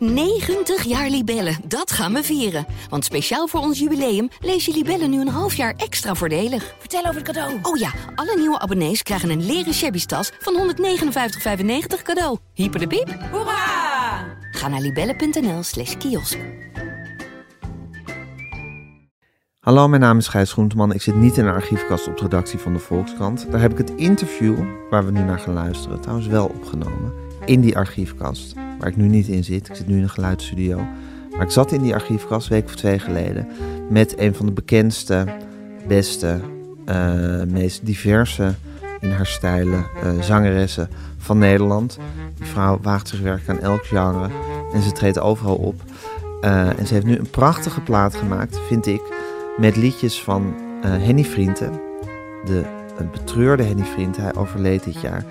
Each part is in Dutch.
90 jaar Libellen, dat gaan we vieren. Want speciaal voor ons jubileum lees je Libellen nu een half jaar extra voordelig. Vertel over het cadeau. Oh ja, alle nieuwe abonnees krijgen een leren shabby tas van 159,95 cadeau. Hyper de piep. Hoera! Ga naar libellen.nl slash kiosk. Hallo, mijn naam is Gijs Groenteman. Ik zit niet in de archiefkast op de redactie van de Volkskrant. Daar heb ik het interview waar we nu naar gaan luisteren trouwens wel opgenomen. In die archiefkast, waar ik nu niet in zit. Ik zit nu in een geluidsstudio. Maar ik zat in die archiefkast, een week of twee geleden, met een van de bekendste, beste, eh, meest diverse in haar stijlen eh, zangeressen van Nederland. Die vrouw waagt zich werk aan elk genre en ze treedt overal op. Eh, en ze heeft nu een prachtige plaat gemaakt, vind ik, met liedjes van Henny Vrienden. De een betreurde Henny Vrienden, hij overleed dit jaar.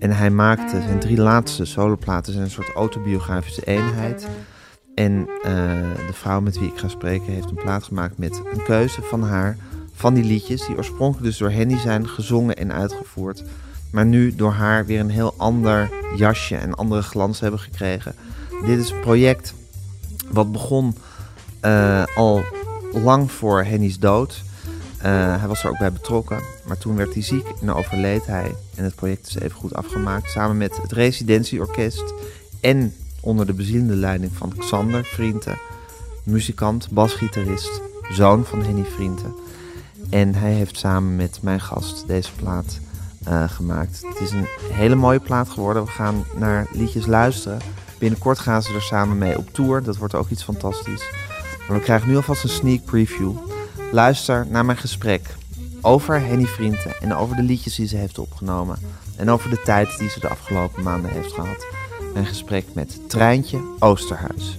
En hij maakte zijn drie laatste soloplaten zijn een soort autobiografische eenheid. En eh, de vrouw met wie ik ga spreken heeft een plaat gemaakt met een keuze van haar van die liedjes, die oorspronkelijk dus door Henny zijn gezongen en uitgevoerd, maar nu door haar weer een heel ander jasje en andere glans hebben gekregen. Dit is een project wat begon eh, al lang voor Henny's dood. Eh, hij was er ook bij betrokken, maar toen werd hij ziek en overleed hij. En het project is even goed afgemaakt, samen met het residentieorkest en onder de bezielende leiding van Xander Vrienden, muzikant, basgitarist, zoon van Henny Vrienden. En hij heeft samen met mijn gast deze plaat eh, gemaakt. Het is een hele mooie plaat geworden. We gaan naar liedjes luisteren. Binnenkort gaan ze er samen mee op tour. Dat wordt ook iets fantastisch. Maar we krijgen nu alvast een sneak preview. Luister naar mijn gesprek over Henny Vrienden en over de liedjes die ze heeft opgenomen. En over de tijd die ze de afgelopen maanden heeft gehad. Mijn gesprek met Treintje Oosterhuis.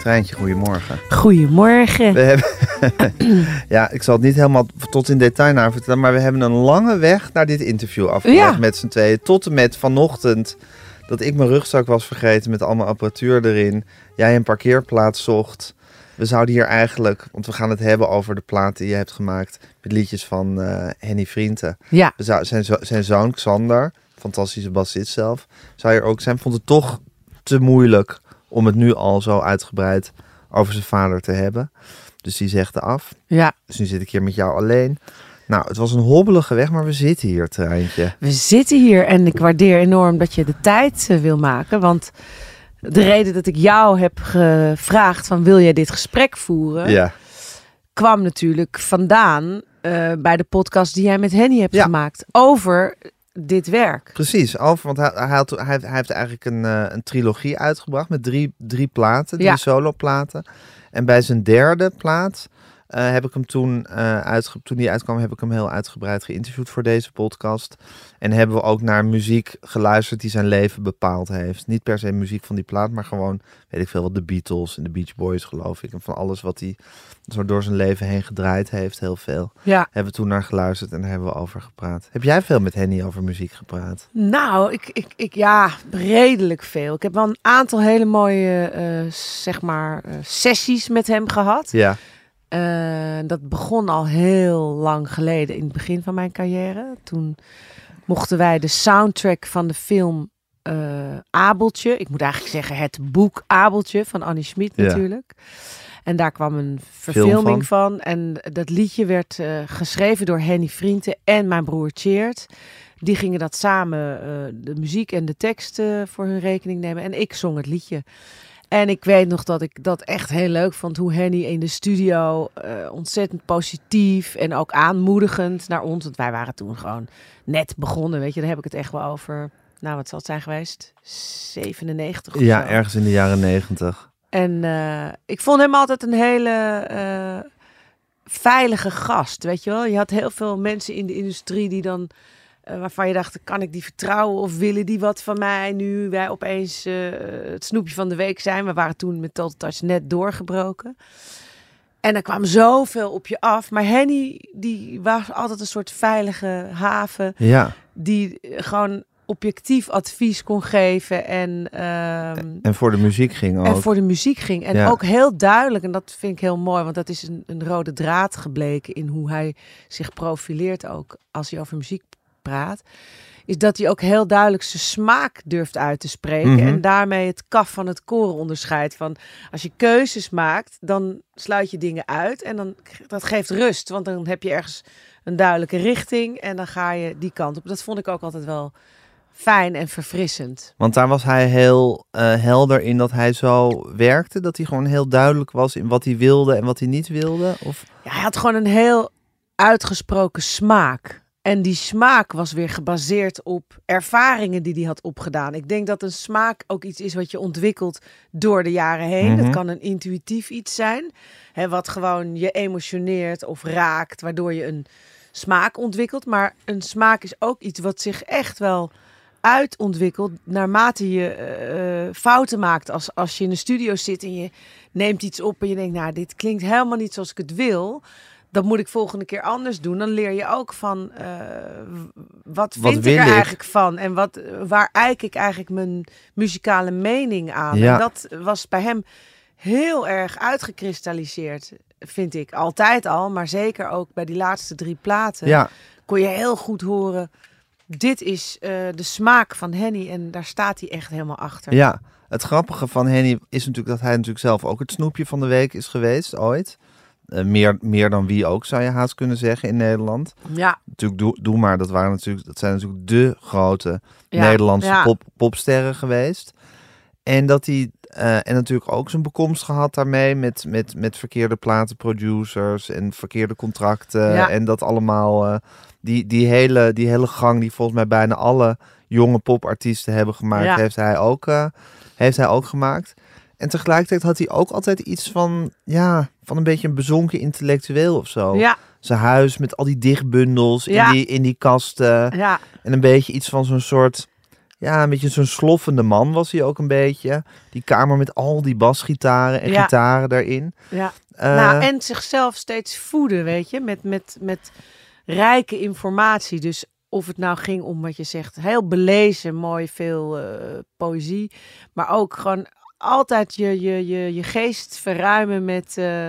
Treintje, goedemorgen. Goedemorgen. We hebben, ja, ik zal het niet helemaal tot in detail naar vertellen, maar we hebben een lange weg naar dit interview afgelegd Ja. met z'n tweeën. Tot en met vanochtend dat ik mijn rugzak was vergeten met allemaal apparatuur erin. Jij een parkeerplaats zocht. We zouden hier eigenlijk, want we gaan het hebben over de plaat die je hebt gemaakt met liedjes van eh, Henny Vrienden. Ja, We zou- Zijn, zijn zoon Xander, fantastische bassist zelf, zou hier ook zijn. Vond het toch te moeilijk om het nu al zo uitgebreid over zijn vader te hebben. Dus die zegde af. ja. Dus nu zit ik hier met jou alleen. Nou, het was een hobbelige weg, maar we zitten hier, treintje. We zitten hier en ik waardeer enorm dat je de tijd eh, wil maken. Want de reden dat ik jou heb gevraagd van wil jij dit gesprek voeren, Ja, kwam natuurlijk vandaan eh, bij de podcast die jij met Henny hebt Ja. gemaakt over dit werk. precies. Over, want hij, hij, had, hij, heeft- hij heeft eigenlijk een, eh, een trilogie uitgebracht met drie, drie platen, drie Ja. soloplaten. En bij zijn derde plaat eh, heb ik hem toen, uitge, toen die uitkwam, heb ik hem heel uitgebreid geïnterviewd voor deze podcast. En hebben we ook naar muziek geluisterd die zijn leven bepaald heeft. Niet per se muziek van die plaat, maar gewoon, weet ik veel, wat de Beatles en de Beach Boys geloof ik. En van alles wat hij zo door zijn leven heen gedraaid heeft, heel veel. Ja. Hebben we toen naar geluisterd en daar hebben we over gepraat. Heb jij veel met Henny over muziek gepraat? Nou, ik, ik, ik, ja, redelijk veel. Ik heb wel een aantal hele mooie, eh, zeg maar, sessies met hem gehad. Ja, Eh, dat begon al heel lang geleden in het begin van mijn carrière. Toen mochten wij de soundtrack van de film eh, Abeltje. Ik moet eigenlijk zeggen het boek Abeltje van Annie Schmid Ja. natuurlijk. En daar kwam een verfilming van. En dat liedje werd eh, geschreven door Henny Vrienden en mijn broer Cheert. Die gingen dat samen, de muziek en de tekst voor hun rekening nemen. En ik zong het liedje. En ik weet nog dat ik dat echt heel leuk vond. Hoe Henny in de studio eh, ontzettend positief en ook aanmoedigend naar ons. Want wij waren toen gewoon net begonnen. Weet je, daar heb ik het echt wel over. Nou, wat zal het zijn geweest? 97 of ja zo. ergens in de jaren negentig. En eh, ik vond hem altijd een hele eh, veilige gast, weet je wel. Je had heel veel mensen in de industrie die dan, eh, waarvan je dacht, kan ik die vertrouwen of willen die wat van mij nu wij opeens eh, het snoepje van de week zijn. We waren toen met Total Touch net doorgebroken. En er kwam zoveel op je af. Maar Henny, die was altijd een soort veilige haven Ja, die eh, gewoon objectief advies kon geven en... en voor de muziek ging ook. en voor de muziek ging. En Ja. ook heel duidelijk, en dat vind ik heel mooi, want dat is een, een rode draad gebleken in hoe hij zich profileert ook als hij over muziek praat. is dat hij ook heel duidelijk zijn smaak durft uit te spreken. Mhm. En daarmee het kaf van het koren onderscheidt. Van als je keuzes maakt, dan sluit je dingen uit. En dan, dat geeft rust. Want dan heb je ergens een duidelijke richting. En dan ga je die kant op. Dat vond ik ook altijd wel fijn en verfrissend. Want daar was hij heel eh, helder in dat hij zo werkte. Dat hij gewoon heel duidelijk was in wat hij wilde en wat hij niet wilde. Of... Ja, hij had gewoon een heel uitgesproken smaak. En die smaak was weer gebaseerd op ervaringen die hij had opgedaan. Ik denk dat een smaak ook iets is wat je ontwikkelt door de jaren heen. Mhm. Het kan een intuïtief iets zijn, hè, wat gewoon je emotioneert of raakt, waardoor je een smaak ontwikkelt. Maar een smaak is ook iets wat zich echt wel uitontwikkelt naarmate je eh, eh, fouten maakt. Als, als je in een studio zit en je neemt iets op en je denkt, nou, dit klinkt helemaal niet zoals ik het wil. Dat moet ik volgende keer anders doen. Dan leer je ook van eh, wat vind ik er ik? eigenlijk van en wat, waar eik ik eigenlijk mijn muzikale mening aan. Ja. En dat was bij hem heel erg uitgekristalliseerd, vind ik. Altijd al, maar zeker ook bij die laatste drie platen Ja, kon je heel goed horen. Dit is eh, de smaak van Henny en daar staat hij echt helemaal achter. ja, het grappige van Henny is natuurlijk dat hij natuurlijk zelf ook het snoepje van de week is geweest, ooit. Eh, meer, meer dan wie ook, zou je haast kunnen zeggen in Nederland. Ja, Natuurlijk, doe, doe maar, dat, waren natuurlijk, dat zijn natuurlijk de grote ja, Nederlandse ja. pop, popsterren geweest. En dat hij eh, en natuurlijk ook zijn bekomst gehad daarmee met, met, met verkeerde platenproducers en verkeerde contracten. Ja. En dat allemaal, eh, die, die, hele, die hele gang die volgens mij bijna alle jonge popartiesten hebben gemaakt, heeft, hij ook, heeft hij ook gemaakt. En tegelijkertijd had hij ook altijd iets van, ja, van een beetje een bezonken intellectueel of zo. Ja, Zijn huis met al die dichtbundels Ja. in, die, in die kasten. ja, En een beetje iets van zo'n soort. Ja, een beetje zo'n sloffende man was hij ook een beetje. Die kamer met al die basgitaren en gitaren daarin. ja. Eh, nou, en zichzelf steeds voeden, weet je, met, met, met rijke informatie. Dus of het nou ging om wat je zegt, heel belezen, mooi veel eh, poëzie. Maar ook gewoon altijd je, je, je, je geest verruimen met, eh,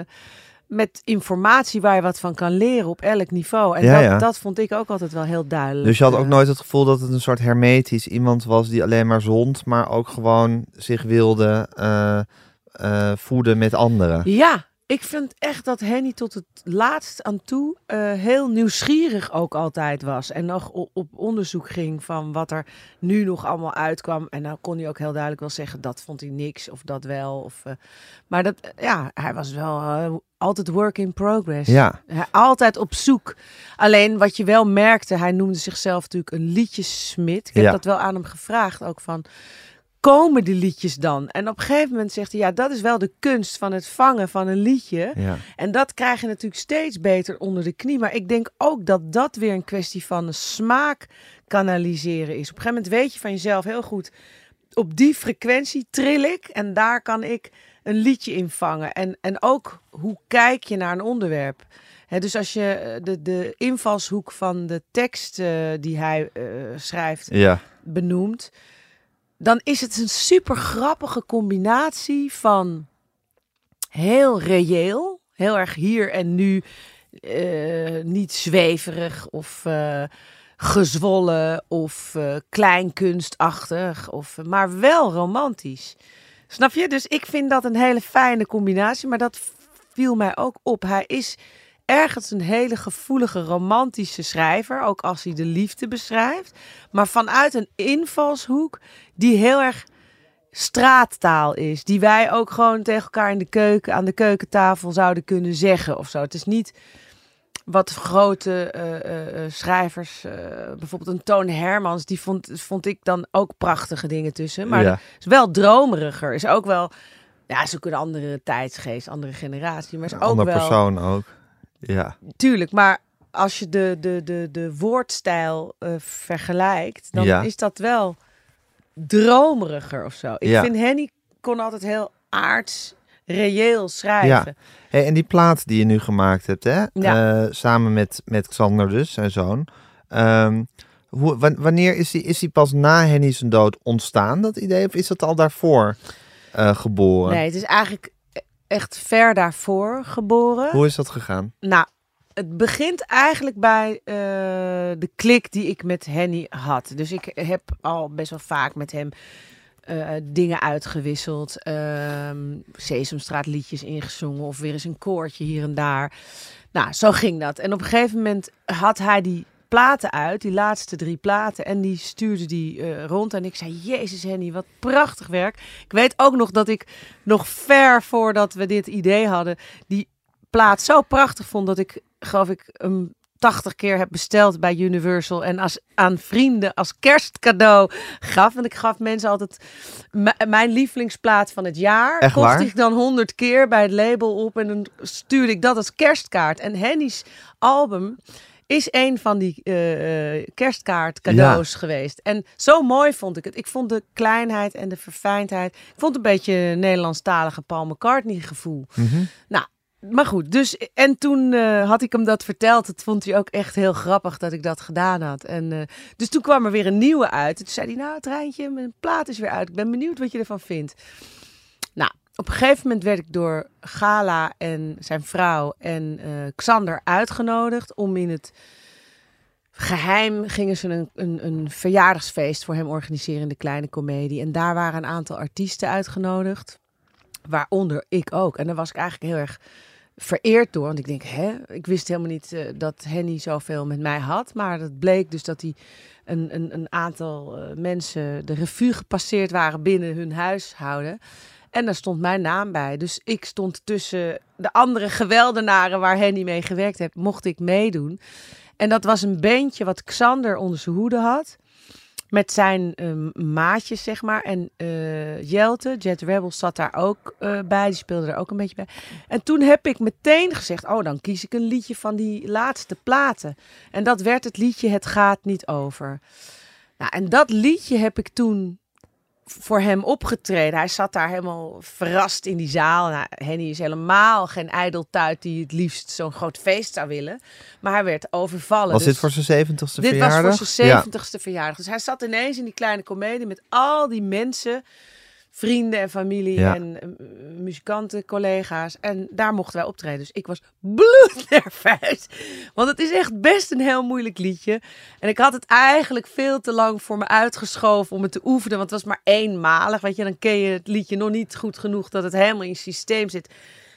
met informatie waar je wat van kan leren op elk niveau. En Ja, dat, ja. dat vond ik ook altijd wel heel duidelijk. dus je had ook nooit het gevoel dat het een soort hermetisch iemand was die alleen maar zond, maar ook gewoon zich wilde eh, eh, voeden met anderen. Ja, ik vind echt dat Henny tot het laatst aan toe eh, heel nieuwsgierig ook altijd was. En nog op onderzoek ging van wat er nu nog allemaal uitkwam. En nou kon hij ook heel duidelijk wel zeggen, dat vond hij niks of dat wel. Of, eh, maar dat, eh, ja, hij was wel altijd work in progress. Ja, Hij, altijd op zoek. Alleen wat je wel merkte, hij noemde zichzelf natuurlijk een liedjesmid. Ik heb Ja. dat wel aan hem gevraagd ook van, komen die liedjes dan? En op een gegeven moment zegt hij, ja, dat is wel de kunst van het vangen van een liedje. ja. En dat krijg je natuurlijk steeds beter onder de knie. Maar ik denk ook dat dat weer een kwestie van een smaak kanaliseren is. Op een gegeven moment weet je van jezelf heel goed, op die frequentie tril ik en daar kan ik een liedje in vangen. En, en ook hoe kijk je naar een onderwerp. Dus als je eh, de, de invalshoek van de tekst eh, die hij eh, schrijft ja. benoemt, dan is het een super grappige combinatie van heel reëel, heel erg hier en nu, eh, niet zweverig of eh, gezwollen of eh, kleinkunstachtig, of, maar wel romantisch. Snap je? Dus ik vind dat een hele fijne combinatie, maar dat viel mij ook op. Hij is ergens een hele gevoelige, romantische schrijver, ook als hij de liefde beschrijft. Maar vanuit een invalshoek die heel erg straattaal is. Die wij ook gewoon tegen elkaar in de keuken, aan de keukentafel zouden kunnen zeggen of zo. Het is niet wat grote eh, eh, eh, schrijvers, bijvoorbeeld een Toon Hermans, die vond, vond ik dan ook prachtige dingen tussen. Maar ja. is wel dromeriger. Is ook wel, ja, is ook een andere tijdsgeest, andere generatie. Maar is Een ook wel, persoon ook. Ja. tuurlijk. Maar als je de, de, de, de woordstijl eh, vergelijkt, dan Ja. is dat wel dromeriger of zo. Ik Ja. vind Henny kon altijd heel aards, reëel schrijven. Hey, en die plaat die je nu gemaakt hebt, hè? Ja. Eh, samen met, met Xander dus, zijn zoon. Ehm, hoe, wan- wanneer is die, is die pas na Henny zijn dood ontstaan, dat idee? Of is dat al daarvoor eh, geboren? Nee, het is eigenlijk echt ver daarvoor geboren. Hoe is dat gegaan? Nou, het begint eigenlijk bij uh, de klik die ik met Henny had. Dus ik heb al best wel vaak met hem uh, dingen uitgewisseld. Uh, Sesamstraat liedjes ingezongen of weer eens een koortje hier en daar. Nou, zo ging dat. En op een gegeven moment had hij die platen uit, die laatste drie platen. En die stuurde die uh, rond. En ik zei, jezus Henny, wat prachtig werk. Ik weet ook nog dat ik nog ver voordat we dit idee hadden... die plaat zo prachtig vond dat ik, geloof ik, een 80 keer heb besteld bij Universal en als, aan vrienden als kerstcadeau gaf. Want ik gaf mensen altijd mijn lievelingsplaat van het jaar. Echt kocht waar? ik dan 100 keer bij het label op en dan stuurde ik dat als kerstkaart. En Henny's album is een van die uh, kerstkaart cadeaus ja. geweest. En zo mooi vond ik het. Ik vond de kleinheid en de verfijndheid. Ik vond een beetje Nederlandstalige Paul McCartney gevoel. Mm -hmm. Nou, maar goed, dus en toen uh, had ik hem dat verteld. Het vond hij ook echt heel grappig dat ik dat gedaan had. En uh, dus toen kwam er weer een nieuwe uit. En toen zei hij, nou, het Rijntje, mijn plaat is weer uit. Ik ben benieuwd wat je ervan vindt. Nou, op een gegeven moment werd ik door Gala en zijn vrouw en uh, Xander uitgenodigd om in het geheim gingen ze een, een, een verjaardagsfeest voor hem organiseren in de kleine komedie. En daar waren een aantal artiesten uitgenodigd, waaronder ik ook. En daar was ik eigenlijk heel erg vereerd door. Want ik denk, hè, ik wist helemaal niet uh, dat Henny zoveel met mij had. Maar het bleek dus dat hij een, een, een aantal uh, mensen de revue gepasseerd waren binnen hun huishouden. En daar stond mijn naam bij. Dus ik stond tussen de andere geweldenaren waar Henny mee gewerkt heeft, mocht ik meedoen. En dat was een bandje wat Xander onder zijn hoede had. Met zijn uh, maatjes, zeg maar. En uh, Jelte, Jet Rebels, zat daar ook uh, bij. Die speelde er ook een beetje bij. En toen heb ik meteen gezegd: Oh, dan kies ik een liedje van die laatste platen. En dat werd het liedje Het gaat niet over. Nou, en dat liedje heb ik toen voor hem opgetreden. Hij zat daar helemaal verrast in die zaal. Nou, Henny is helemaal geen ijdeltuit die het liefst zo'n groot feest zou willen. Maar hij werd overvallen. Was dus dit voor zijn zeventigste dit verjaardag? was voor zijn zeventigste ja. verjaardag. Dus hij zat ineens in die kleine komedie met al die mensen... Vrienden en familie Ja. en uh, muzikanten, collega's. En daar mochten wij optreden. Dus ik was bloednerveus. Want het is echt best een heel moeilijk liedje. En ik had het eigenlijk veel te lang voor me uitgeschoven om het te oefenen. Want het was maar eenmalig. Weet je, dan ken je het liedje nog niet goed genoeg dat het helemaal in je systeem zit.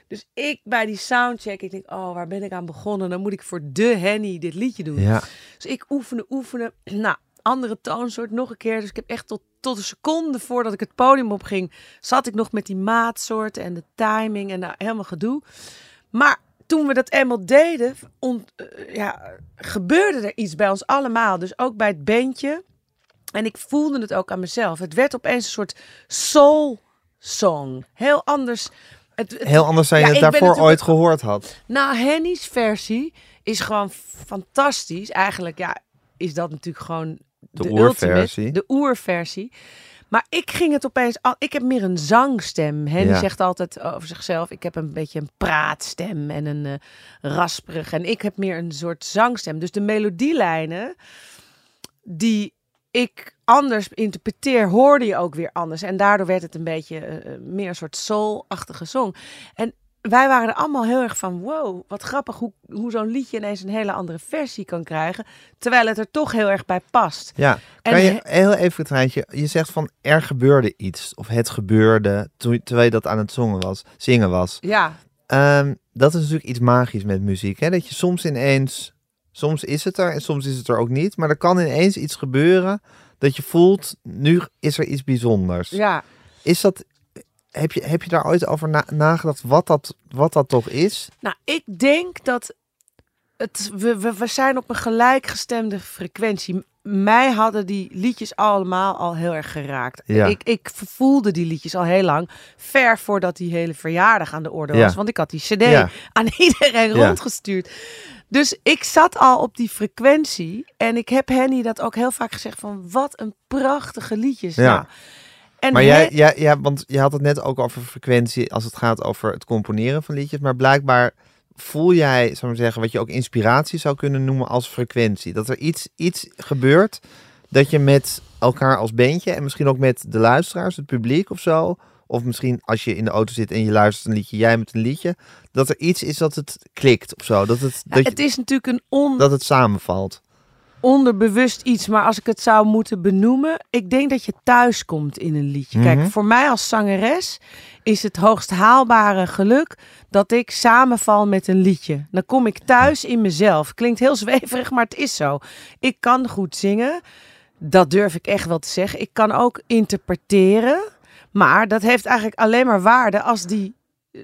Dus ik bij die soundcheck, ik denk, oh, waar ben ik aan begonnen? Dan moet ik voor de Henny dit liedje doen. Ja. Dus ik oefenen, oefenen. Nou, andere toonsoort nog een keer. Dus ik heb echt tot, tot een seconde voordat ik het podium opging, zat ik nog met die maatsoorten en de timing en nou, helemaal gedoe. Maar toen we dat eenmaal deden, uh, ja, gebeurde er iets bij ons allemaal. Dus ook bij het bandje. En ik voelde het ook aan mezelf. Het werd opeens een soort soul song. Heel anders. Het, het, Heel anders dan je het daarvoor ooit gehoord had. nou, Henny's versie is gewoon fantastisch. Eigenlijk, ja, is dat natuurlijk gewoon De oerversie. de oerversie. Maar ik ging het opeens... al- Ik heb meer een zangstem. Henny Ja. zegt altijd over zichzelf... Ik heb een beetje een praatstem en een eh, rasperig. En ik heb meer een soort zangstem. Dus de melodielijnen die ik anders interpreteer, hoorde je ook weer anders. En daardoor werd het een beetje eh, eh, meer een soort soul-achtige song. En wij waren er allemaal heel erg van, wow, wat grappig hoe, hoe zo'n liedje ineens een hele andere versie kan krijgen. Terwijl het er toch heel erg bij past. Ja, En kan je he- heel even het rijtje. Je zegt van er gebeurde iets. Of het gebeurde toen, terwijl je dat aan het zongen was, zingen was. Ja, Ehm, dat is natuurlijk iets magisch met muziek. Hè? Dat je soms ineens, soms is het er en soms is het er ook niet. Maar er kan ineens iets gebeuren dat je voelt, nu is er iets bijzonders. ja. Is dat, heb je, heb je daar ooit over na- nagedacht wat dat, wat dat toch is? Nou, ik denk dat het, we, we, we zijn op een gelijkgestemde frequentie. Mij hadden die liedjes allemaal al heel erg geraakt. Ja. Ik, ik voelde die liedjes al heel lang, ver voordat die hele verjaardag aan de orde was. Ja. Want ik had die cd Ja. aan iedereen rondgestuurd. Dus ik zat al op die frequentie. En ik heb Henny dat ook heel vaak gezegd van, wat een prachtige liedjes. Ja. Nou, en Maar jij, ja, ja, want je had het net ook over frequentie als het gaat over het componeren van liedjes. Maar blijkbaar voel jij, zou ik zeggen, wat je ook inspiratie zou kunnen noemen als frequentie. Dat er iets, iets gebeurt dat je met elkaar als bandje en misschien ook met de luisteraars, het publiek of zo, Of misschien als je in de auto zit en je luistert een liedje, jij met een liedje. Dat er iets is dat het klikt of zo. Dat het, dat, het is natuurlijk een on... dat het samenvalt. Onderbewust iets, maar als ik het zou moeten benoemen, ik denk dat je thuis komt in een liedje. Mhm. Kijk, voor mij als zangeres is het hoogst haalbare geluk dat ik samenval met een liedje. Dan kom ik thuis in mezelf. Klinkt heel zweverig, maar het is zo. Ik kan goed zingen. Dat durf ik echt wel te zeggen. Ik kan ook interpreteren. Maar dat heeft eigenlijk alleen maar waarde als die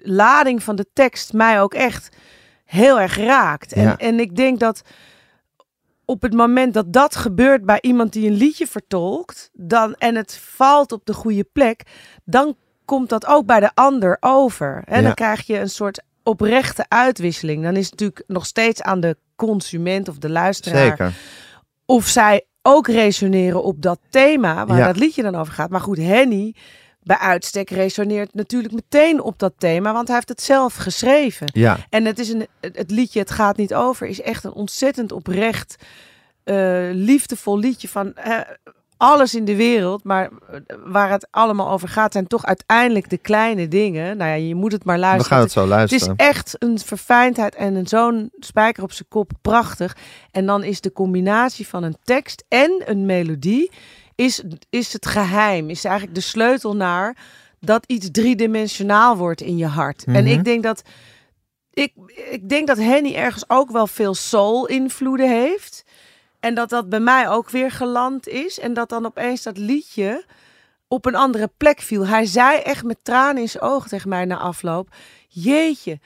lading van de tekst mij ook echt heel erg raakt. En, Ja. en ik denk dat op het moment dat dat gebeurt bij iemand die een liedje vertolkt, dan, en het valt op de goede plek, dan komt dat ook bij de ander over. En Ja. dan krijg je een soort oprechte uitwisseling. Dan is het natuurlijk nog steeds aan de consument of de luisteraar Zeker. of zij ook resoneren op dat thema waar Ja. dat liedje dan over gaat. Maar goed, Henny bij uitstek resoneert natuurlijk meteen op dat thema, want hij heeft het zelf geschreven. Ja, En het is een, het het liedje Het gaat niet over is echt een ontzettend oprecht, eh, liefdevol liedje van eh, alles in de wereld, maar eh, waar het allemaal over gaat zijn toch uiteindelijk de kleine dingen. Nou ja, je moet het maar we luisteren. gaan het zo Het luisteren. is echt een verfijndheid en een zo'n spijker op zijn kop prachtig. En dan is de combinatie van een tekst en een melodie is, is het geheim. Is eigenlijk de sleutel naar dat iets driedimensionaal wordt in je hart. En Mhm. ik denk dat ik, ik denk dat Henny ergens ook wel veel soul invloeden heeft. En dat dat bij mij ook weer geland is. En dat dan opeens dat liedje op een andere plek viel. Hij zei echt met tranen in zijn ogen tegen mij na afloop. Jeetje,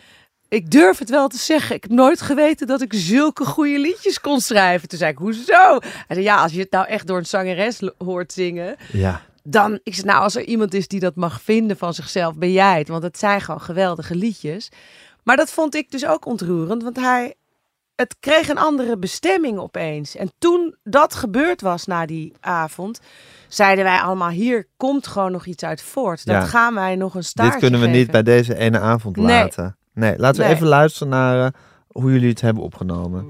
ik durf het wel te zeggen. Ik heb nooit geweten dat ik zulke goede liedjes kon schrijven. Toen zei ik, hoezo? Hij zei, ja, als je het nou echt door een zangeres hoort zingen, Ja, dan ik zeg, nou, als er iemand is die dat mag vinden van zichzelf, ben jij het. Want het zijn gewoon geweldige liedjes. Maar dat vond ik dus ook ontroerend, want hij, het kreeg een andere bestemming opeens. En toen dat gebeurd was na die avond, zeiden wij allemaal, hier komt gewoon nog iets uit voort. Dat Ja. gaan wij nog een staartje dit kunnen we geven. niet bij deze ene avond Nee. laten. Nee, laten we Nee. even luisteren naar eh, hoe jullie het hebben opgenomen.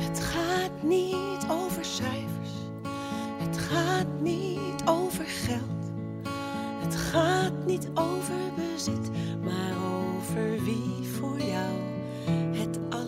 Het gaat niet over cijfers. Het gaat niet over geld. Het gaat niet over bezit, maar over wie voor jou het allermeeste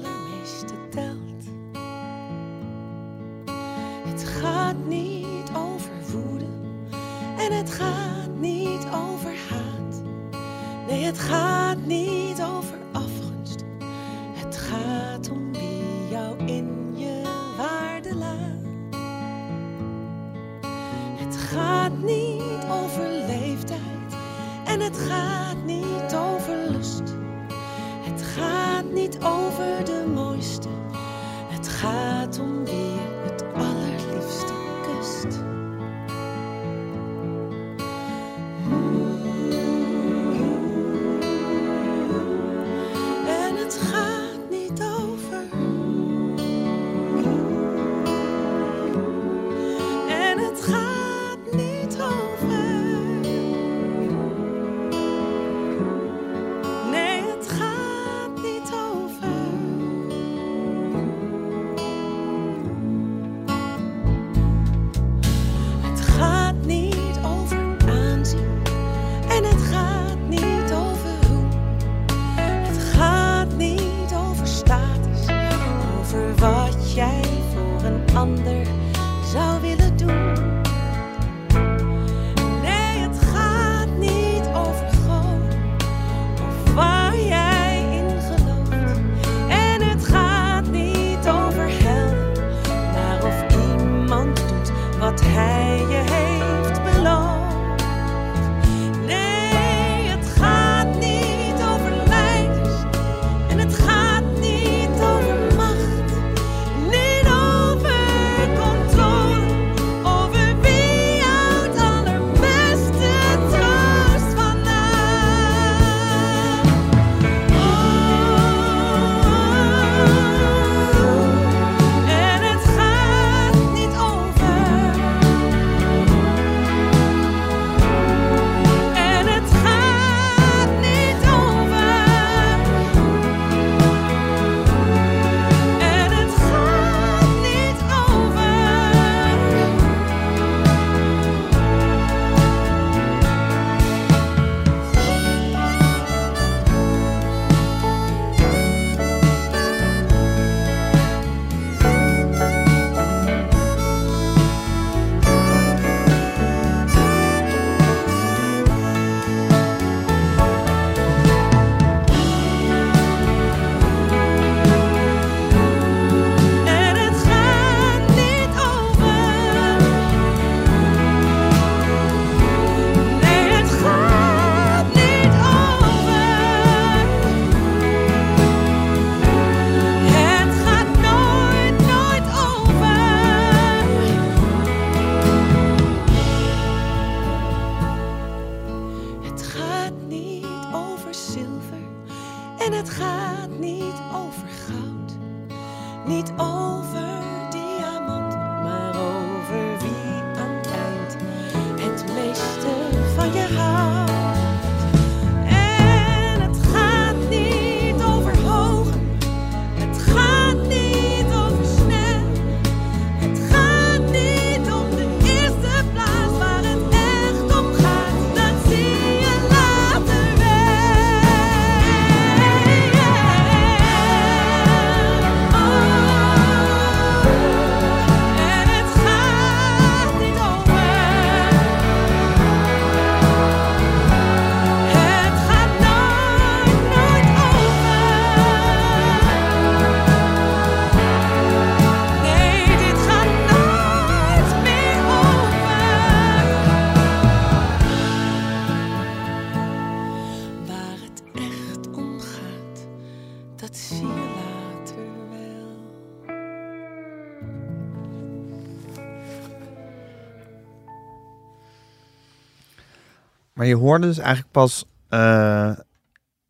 je hoorde dus eigenlijk pas... eh,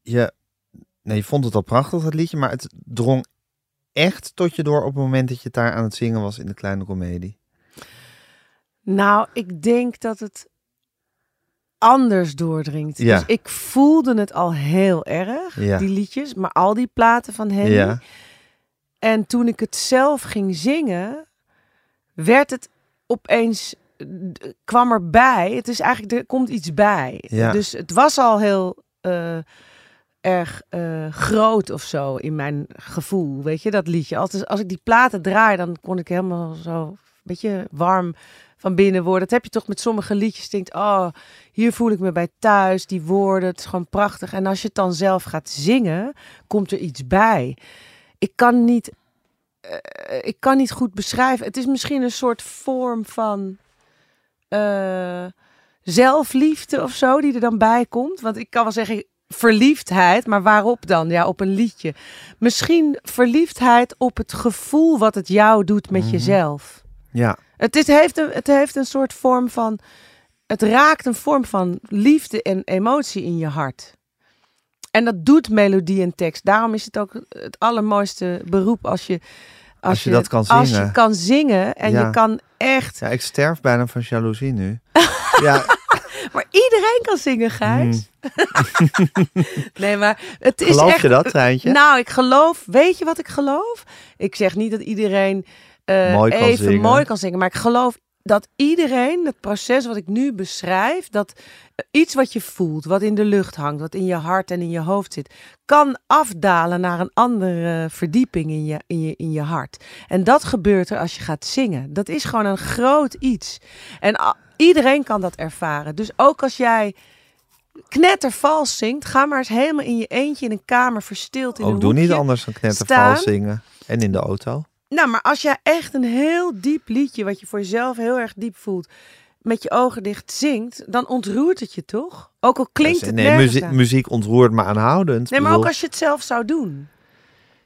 je, nee, je vond het al prachtig, dat liedje, maar het drong echt tot je door op het moment dat je het daar aan het zingen was in de kleine komedie. Nou, ik denk dat het anders doordringt. Ja. Dus ik voelde het al heel erg, Ja. die liedjes, maar al die platen van Henny. Ja. En toen ik het zelf ging zingen, werd het opeens kwam erbij. Het is eigenlijk er komt iets bij. Ja. Dus het was al heel eh, erg eh, groot of zo in mijn gevoel, weet je dat liedje. Als, als ik die platen draai, dan kon ik helemaal zo een beetje warm van binnen worden. Dat heb je toch met sommige liedjes. Je denkt, oh, hier voel ik me bij thuis. Die woorden, het is gewoon prachtig. En als je het dan zelf gaat zingen, komt er iets bij. Ik kan niet, eh, ik kan niet goed beschrijven. Het is misschien een soort vorm van eh, zelfliefde of zo die er dan bij komt. Want ik kan wel zeggen verliefdheid, maar waarop dan? Ja, op een liedje. Misschien verliefdheid op het gevoel wat het jou doet met Mhm. jezelf. Ja. Het, is, heeft een, het heeft een soort vorm van. Het raakt een vorm van liefde en emotie in je hart. En dat doet melodie en tekst. Daarom is het ook het allermooiste beroep als je. Als je dat kan Als zingen. je kan zingen en Ja. je kan echt. ja, ik sterf bijna van jaloezie nu. ja, Maar iedereen kan zingen, Gijs. nee, maar het is Hmm. geloof echt. je dat, Treintje? Nou, ik geloof. Weet je wat ik geloof? Ik zeg niet dat iedereen eh, Mooi kan even zingen. mooi kan zingen, maar ik geloof dat iedereen het proces wat ik nu beschrijf, dat iets wat je voelt, wat in de lucht hangt, wat in je hart en in je hoofd zit, kan afdalen naar een andere verdieping in je, in je, in je hart. En dat gebeurt er als je gaat zingen. Dat is gewoon een groot iets. En iedereen kan dat ervaren. Dus ook als jij knettervals zingt, ga maar eens helemaal in je eentje in een kamer verstild in een Ook doe niet anders dan staan. knettervals zingen. En in de auto. Nou, maar als jij echt een heel diep liedje, wat je voor jezelf heel erg diep voelt, met je ogen dicht zingt, dan ontroert het je toch? Ook al klinkt Dus, het nee, muziek, ontroert me aanhoudend. Nee, maar bedoel- ook als je het zelf zou doen.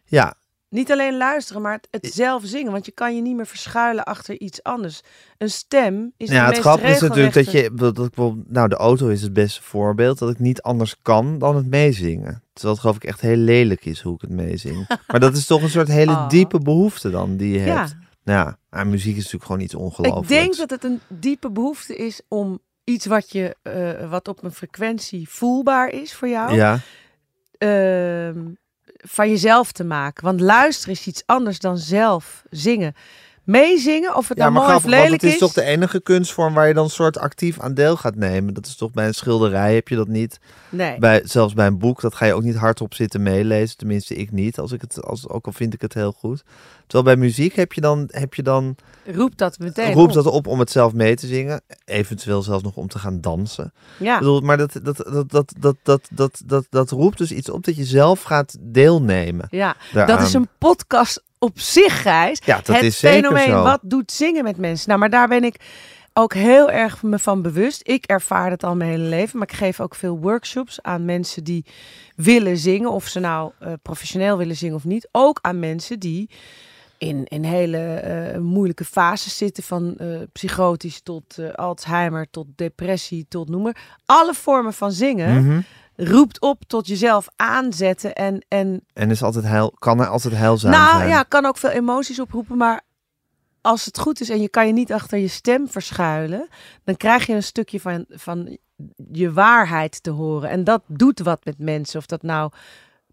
Ja, Niet alleen luisteren, maar het, het zelf zingen. Want je kan je niet meer verschuilen achter iets anders. Een stem is de ja, het grappige is natuurlijk dat je... Dat, ik nou, de auto is het beste voorbeeld. Dat ik niet anders kan dan het meezingen. Terwijl het geloof ik echt heel lelijk is hoe ik het meezing. maar dat is toch een soort hele Oh. diepe behoefte dan die je Ja. hebt. Ja, maar muziek is natuurlijk gewoon iets ongelooflijks. Ik denk dat het een diepe behoefte is om iets wat, je, eh, wat op een frequentie voelbaar is voor jou. Ja, ehm, van jezelf te maken. Want luisteren is iets anders dan zelf zingen. Meezingen, of het ja nou maar mooi of grappig, lelijk het is toch de enige kunstvorm waar je dan soort actief aan deel gaat nemen. Dat is toch bij een schilderij heb je dat niet. Nee. Bij, zelfs bij een boek, dat ga je ook niet hardop zitten meelezen. Tenminste, ik niet, als ik het, als, ook al vind ik het heel goed. Terwijl bij muziek heb je dan, heb je dan Roep dat meteen roept op. dat op om het zelf mee te zingen. Eventueel zelfs nog om te gaan dansen. Ja. Ik bedoel, maar dat, dat, dat, dat, dat, dat, dat, dat, dat roept dus iets op dat je zelf gaat deelnemen. ja, dat is een podcast op zich, Gijs. Ja, dat het is fenomeen, zo. wat doet zingen met mensen? Nou, maar daar ben ik ook heel erg me van bewust. Ik ervaar het al mijn hele leven, maar ik geef ook veel workshops aan mensen die willen zingen, of ze nou eh, professioneel willen zingen of niet. Ook aan mensen die in, in hele eh, moeilijke fases zitten. Van eh, psychotisch tot Alzheimer, tot depressie, tot noem maar. Alle vormen van zingen Mhm. Roept op tot jezelf aanzetten. En, en En is altijd heil, kan er altijd heilzaam nou zijn. ja, kan ook veel emoties oproepen. Maar als het goed is en je kan je niet achter je stem verschuilen, dan krijg je een stukje van, van je waarheid te horen. En dat doet wat met mensen, of dat nou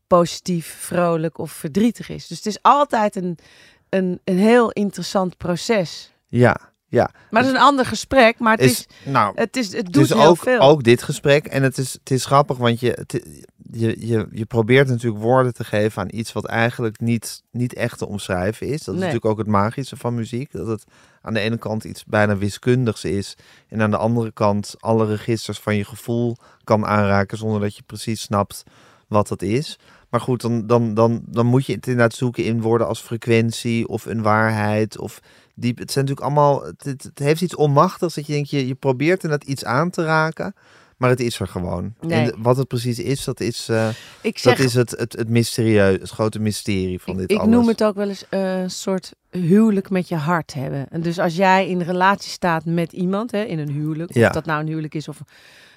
positief, vrolijk of verdrietig is. Dus het is altijd een, een, een heel interessant proces. Ja, ja. Maar het is een ander gesprek, maar het, is, Is, nou, het, is, het het doet is heel ook, veel. ook dit gesprek. En het is, het is grappig, want je, het- je, je, je probeert natuurlijk woorden te geven aan iets wat eigenlijk niet, niet echt te omschrijven is. Dat is natuurlijk ook het magische van muziek. Dat het aan de ene kant iets bijna wiskundigs is. En aan de andere kant alle registers van je gevoel kan aanraken zonder dat je precies snapt wat dat is. Maar goed, dan, dan, dan, dan moet je het inderdaad zoeken in woorden als frequentie of een waarheid of diep. Het zijn natuurlijk allemaal, het, het, het heeft iets onmachtigs dat je denkt, je, je probeert inderdaad iets aan te raken, maar het is er gewoon. Nee. En wat het precies is, dat is, eh, ik zeg, dat is het, het, het mysterieus, het grote mysterie van ik, dit ik alles. noem het ook wel eens eh, een soort huwelijk met je hart hebben. En dus als jij in relatie staat met iemand, hè, in een huwelijk, Ja. of dat nou een huwelijk is of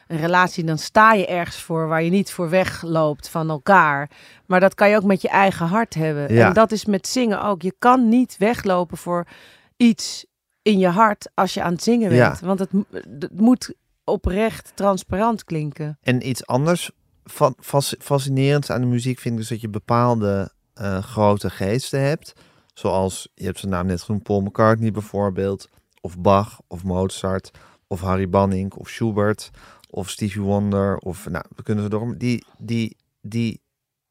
een relatie, dan sta je ergens voor waar je niet voor wegloopt van elkaar. Maar dat kan je ook met je eigen hart hebben. Ja. En dat is met zingen ook. Je kan niet weglopen voor iets in je hart als je aan het zingen Ja. bent. Want het, mo- het moet oprecht transparant klinken. En iets anders fas- fascinerends aan de muziek vind ik dus dat je bepaalde eh, grote geesten hebt. Zoals, je hebt zijn naam net genoemd, Paul McCartney bijvoorbeeld. Of Bach, of Mozart, of Harry Banning, of Schubert, of Stevie Wonder. Of, nou, we kunnen ze door, die, die, die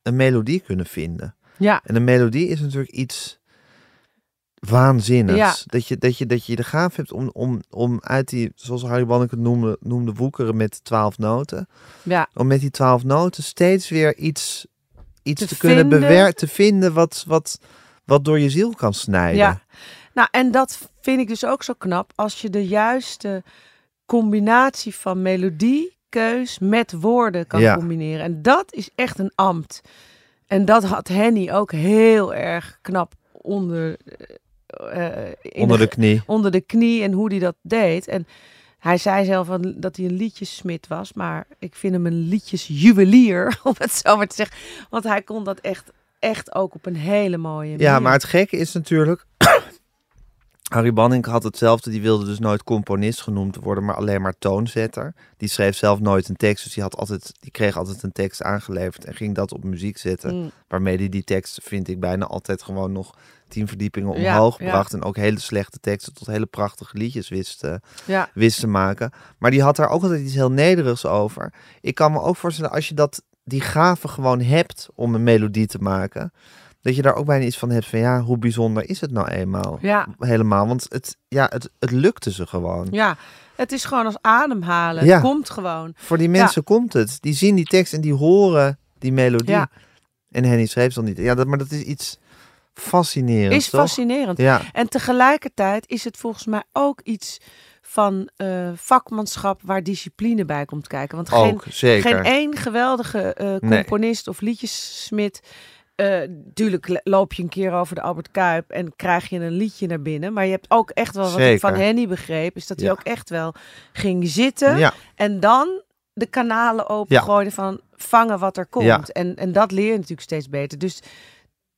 een melodie kunnen vinden. Ja, En een melodie is natuurlijk iets waanzinnigs. Ja. Dat, je, dat, je, dat je de gaaf hebt om, om, om uit die, zoals Harry Banning het noemde, noemde woekeren met twaalf noten ja. om met die twaalf noten steeds weer iets, iets te, Te kunnen bewerken, te vinden wat, wat, wat door je ziel kan snijden. Ja. Nou, en dat vind ik dus ook zo knap als je de juiste combinatie van melodie, keus met woorden kan Ja. combineren. En dat is echt een ambt. En dat had Henny ook heel erg knap onder, eh, in Onder de knie. onder de knie en hoe hij dat deed. En hij zei zelf dat hij een liedjesmid was, maar ik vind hem een liedjesjuwelier, om het zo maar te zeggen. Want hij kon dat echt, echt ook op een hele mooie manier. Ja, maar het gekke is natuurlijk... Harry Banning had hetzelfde. Die wilde dus nooit componist genoemd worden, maar alleen maar toonzetter. Die schreef zelf nooit een tekst, dus die, had altijd, die kreeg altijd een tekst aangeleverd en ging dat op muziek zetten. Mm. Waarmee hij die tekst, vind ik, bijna altijd gewoon nog tien verdiepingen omhoog ja. bracht. En ook hele slechte teksten tot hele prachtige liedjes wist, eh, Ja, wist te maken. Maar die had daar ook altijd iets heel nederigs over. Ik kan me ook voorstellen, als je dat, die gave gewoon hebt om een melodie te maken, dat je daar ook bijna iets van hebt van ja, hoe bijzonder is het nou eenmaal? ja, Helemaal, want het, ja, het, het lukte ze gewoon. ja. Het is gewoon als ademhalen. Ja. Het komt gewoon. Voor die mensen komt het. Die zien die tekst en die horen die melodie. Ja. En Henny schreef dan niet. Ja, dat, maar dat is iets fascinerends, Is toch? fascinerend. Ja, En tegelijkertijd is het volgens mij ook iets van eh, vakmanschap waar discipline bij komt kijken. Want geen, ook, zeker. Geen één geweldige eh, Nee. componist of liedjessmit. Eh tuurlijk loop je een keer over de Albert Kuip en krijg je een liedje naar binnen. Maar je hebt ook echt wel, wat ik van Henny begreep, is dat hij ook echt wel ging zitten. Ja, En dan de kanalen opengooien van vangen wat er komt. En, en dat leer je natuurlijk steeds beter. Dus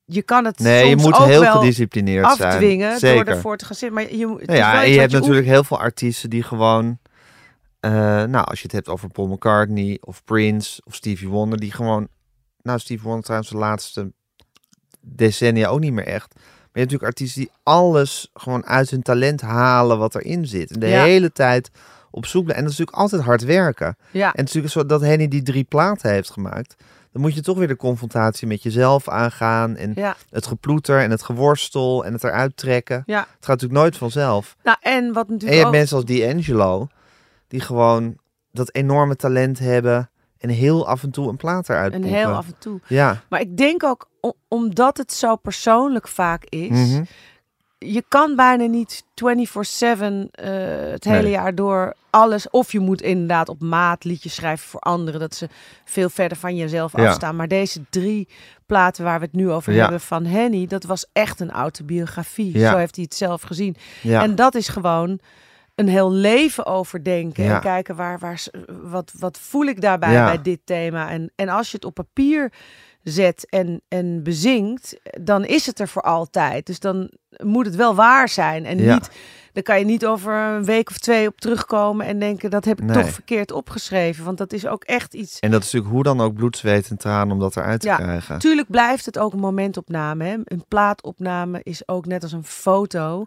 je kan het nee, je moet ook heel wel gedisciplineerd zijn. afdwingen Zeker. door ervoor te gaan zitten. Maar je, het Nou ja, je hebt natuurlijk heel veel artiesten die gewoon... eh, nou, als je het hebt over Paul McCartney of Prince of Stevie Wonder... die gewoon... Nou, Stevie Wonder trouwens de laatste decennia ook niet meer echt. Maar je hebt natuurlijk artiesten die alles gewoon uit hun talent halen wat erin zit. En de Ja. hele tijd op zoek. En dat is natuurlijk altijd hard werken. Ja, En het is natuurlijk zo dat Henny die drie platen heeft gemaakt. Dan moet je toch weer de confrontatie met jezelf aangaan. En ja, het geploeter en het geworstel en het eruit trekken. ja. Het gaat natuurlijk nooit vanzelf. Nou, en wat En je natuurlijk hebt ook... mensen als D'Angelo, die gewoon dat enorme talent hebben en heel af en toe een plaat eruit En heel af en toe. Ja, Maar ik denk ook, omdat het zo persoonlijk vaak is, mhm. Je kan bijna niet 24-7 eh, het hele Nee. jaar door alles. Of je moet inderdaad op maat liedjes schrijven voor anderen. Dat ze veel verder van jezelf Ja. afstaan. Maar deze drie platen waar we het nu over Ja. hebben van Henny, dat was echt een autobiografie. Ja. Zo heeft hij het zelf gezien. En dat is gewoon een heel leven overdenken. Ja. En kijken waar, waar, wat, wat voel ik daarbij Ja. bij dit thema. En, en als je het op papier zet en, en bezingt, dan is het er voor altijd. Dus dan moet het wel waar zijn. En Ja. niet, dan kan je niet over een week of twee op terugkomen en denken dat heb ik Nee. toch verkeerd opgeschreven. Want dat is ook echt iets. En dat is natuurlijk hoe dan ook bloed, zweet en tranen om dat eruit te Ja, krijgen. Tuurlijk blijft het ook een momentopname. Hè? Een plaatopname is ook net als een foto.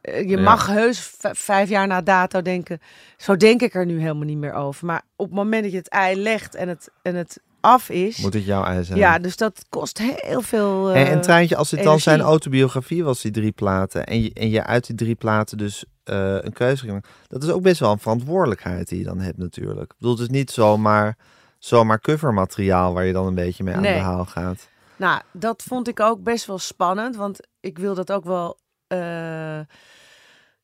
Eh, Je Ja. mag heus vijf jaar na dato denken, zo denk ik er nu helemaal niet meer over. Maar op het moment dat je het ei legt en het, en het af is, Moet het jouw ei zijn. ja, dus dat kost heel veel. En, eh, en Treintje, als het dan energie. zijn autobiografie was, die drie platen, en je, en je uit die drie platen dus eh, een keuze ging dat is ook best wel een verantwoordelijkheid die je dan hebt natuurlijk. Ik bedoel, het is niet zomaar, zomaar covermateriaal waar je dan een beetje mee aan Nee. de haal gaat. Nou, dat vond ik ook best wel spannend, want ik wil dat ook wel eh,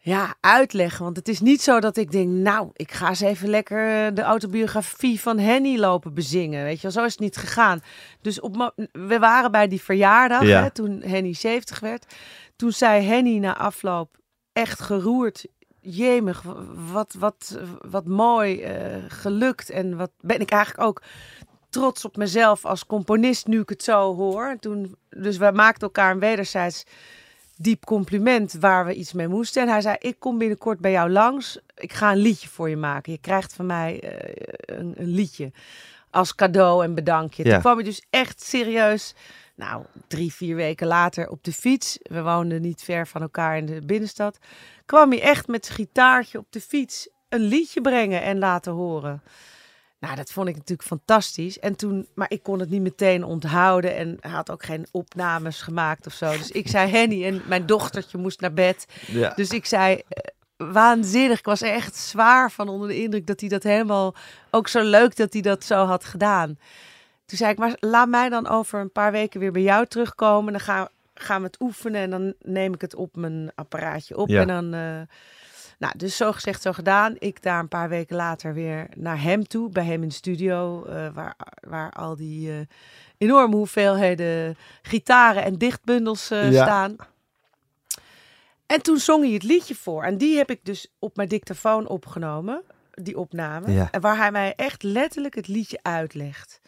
ja, uitleggen. Want het is niet zo dat ik denk, nou, ik ga eens even lekker eh, de autobiografie van Henny lopen bezingen. Weet je wel, zo is het niet gegaan. Dus op, we waren bij die verjaardag, Ja. hè, toen Henny 70 werd. Toen zei Henny na afloop, echt geroerd, jemig, wat, wat, wat mooi eh, gelukt. En wat ben ik eigenlijk ook trots op mezelf als componist nu ik het zo hoor. Toen, dus we maakten elkaar een wederzijds diep compliment waar we iets mee moesten. En hij zei, ik kom binnenkort bij jou langs. Ik ga een liedje voor je maken. Je krijgt van mij eh, een, een liedje als cadeau en bedankje. Ja. Toen kwam je dus echt serieus, nou, drie, vier weken later op de fiets. We woonden niet ver van elkaar in de binnenstad. Kwam hij echt met zijn gitaartje op de fiets een liedje brengen en laten horen. Nou, dat vond ik natuurlijk fantastisch. En toen, maar ik kon het niet meteen onthouden en hij had ook geen opnames gemaakt of zo. Dus ik zei Henny en mijn dochtertje moest naar bed. Ja. Dus ik zei, eh, waanzinnig. Ik was echt zwaar van onder de indruk dat hij dat helemaal, ook zo leuk dat hij dat zo had gedaan. Toen zei ik, maar laat mij dan over een paar weken weer bij jou terugkomen. Dan gaan, gaan we het oefenen en dan neem ik het op mijn apparaatje op. Ja. En dan, eh, nou, dus zo gezegd, zo gedaan. Ik daar een paar weken later weer naar hem toe, bij hem in de studio, eh, waar, waar al die eh, enorme hoeveelheden gitaren en dichtbundels eh, Ja. staan. En toen zong hij het liedje voor. En die heb ik dus op mijn dictafoon opgenomen, die opname. Ja. En waar hij mij echt letterlijk het liedje uitlegt.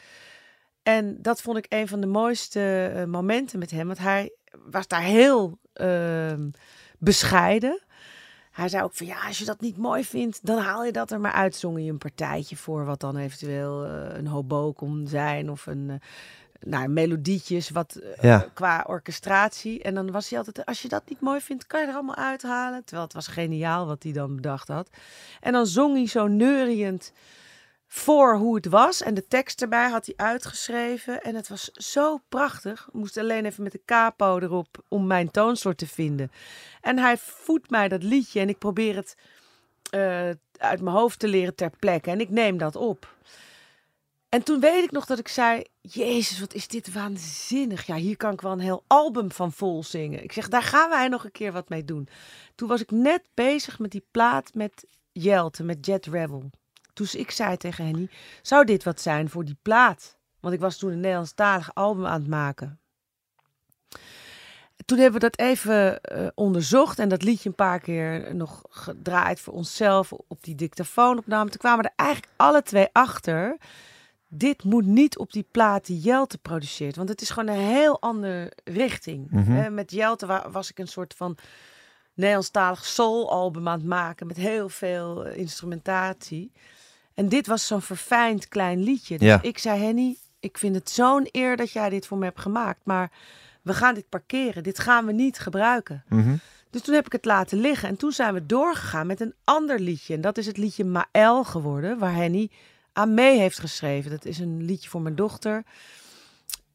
En dat vond ik een van de mooiste momenten met hem. Want hij was daar heel ehm, bescheiden. Hij zei ook van ja, als je dat niet mooi vindt, dan haal je dat er maar uit. Zong je een partijtje voor, wat dan eventueel eh, een hobo kon zijn. Of een, eh, nou, melodietjes, wat eh, Ja. qua orchestratie. En dan was hij altijd, als je dat niet mooi vindt, kan je er allemaal uithalen. Terwijl het was geniaal wat hij dan bedacht had. En dan zong hij zo neuriënd voor hoe het was. En de tekst erbij had hij uitgeschreven. En het was zo prachtig. Ik moest alleen even met de capo erop om mijn toonsoort te vinden. En hij voedt mij dat liedje en ik probeer het eh, uit mijn hoofd te leren ter plekke. En ik neem dat op. En toen weet ik nog dat ik zei: Jezus, wat is dit waanzinnig. Ja, hier kan ik wel een heel album van vol zingen. Ik zeg: Daar gaan wij nog een keer wat mee doen. Toen was ik net bezig met die plaat met Jelte, met Jet Rebel. Toen ik zei tegen Henny: Zou dit wat zijn voor die plaat? Want ik was toen een Nederlandstalig album aan het maken. Toen hebben we dat even eh, onderzocht en dat liedje een paar keer nog gedraaid voor onszelf op die dictafoonopname. Toen kwamen we er eigenlijk alle twee achter. Dit moet niet op die plaat die Jelte produceert, want het is gewoon een heel andere richting. Mhm. Eh, met Jelte wa- was ik een soort van Nederlandstalig soul-album aan het maken met heel veel eh, instrumentatie. En dit was zo'n verfijnd klein liedje. Dus Ja. ik zei, Henny, ik vind het zo'n eer dat jij dit voor me hebt gemaakt. Maar we gaan dit parkeren. Dit gaan we niet gebruiken. Mhm. Dus toen heb ik het laten liggen. En toen zijn we doorgegaan met een ander liedje. En dat is het liedje Maël geworden, waar Henny aan mee heeft geschreven. Dat is een liedje voor mijn dochter.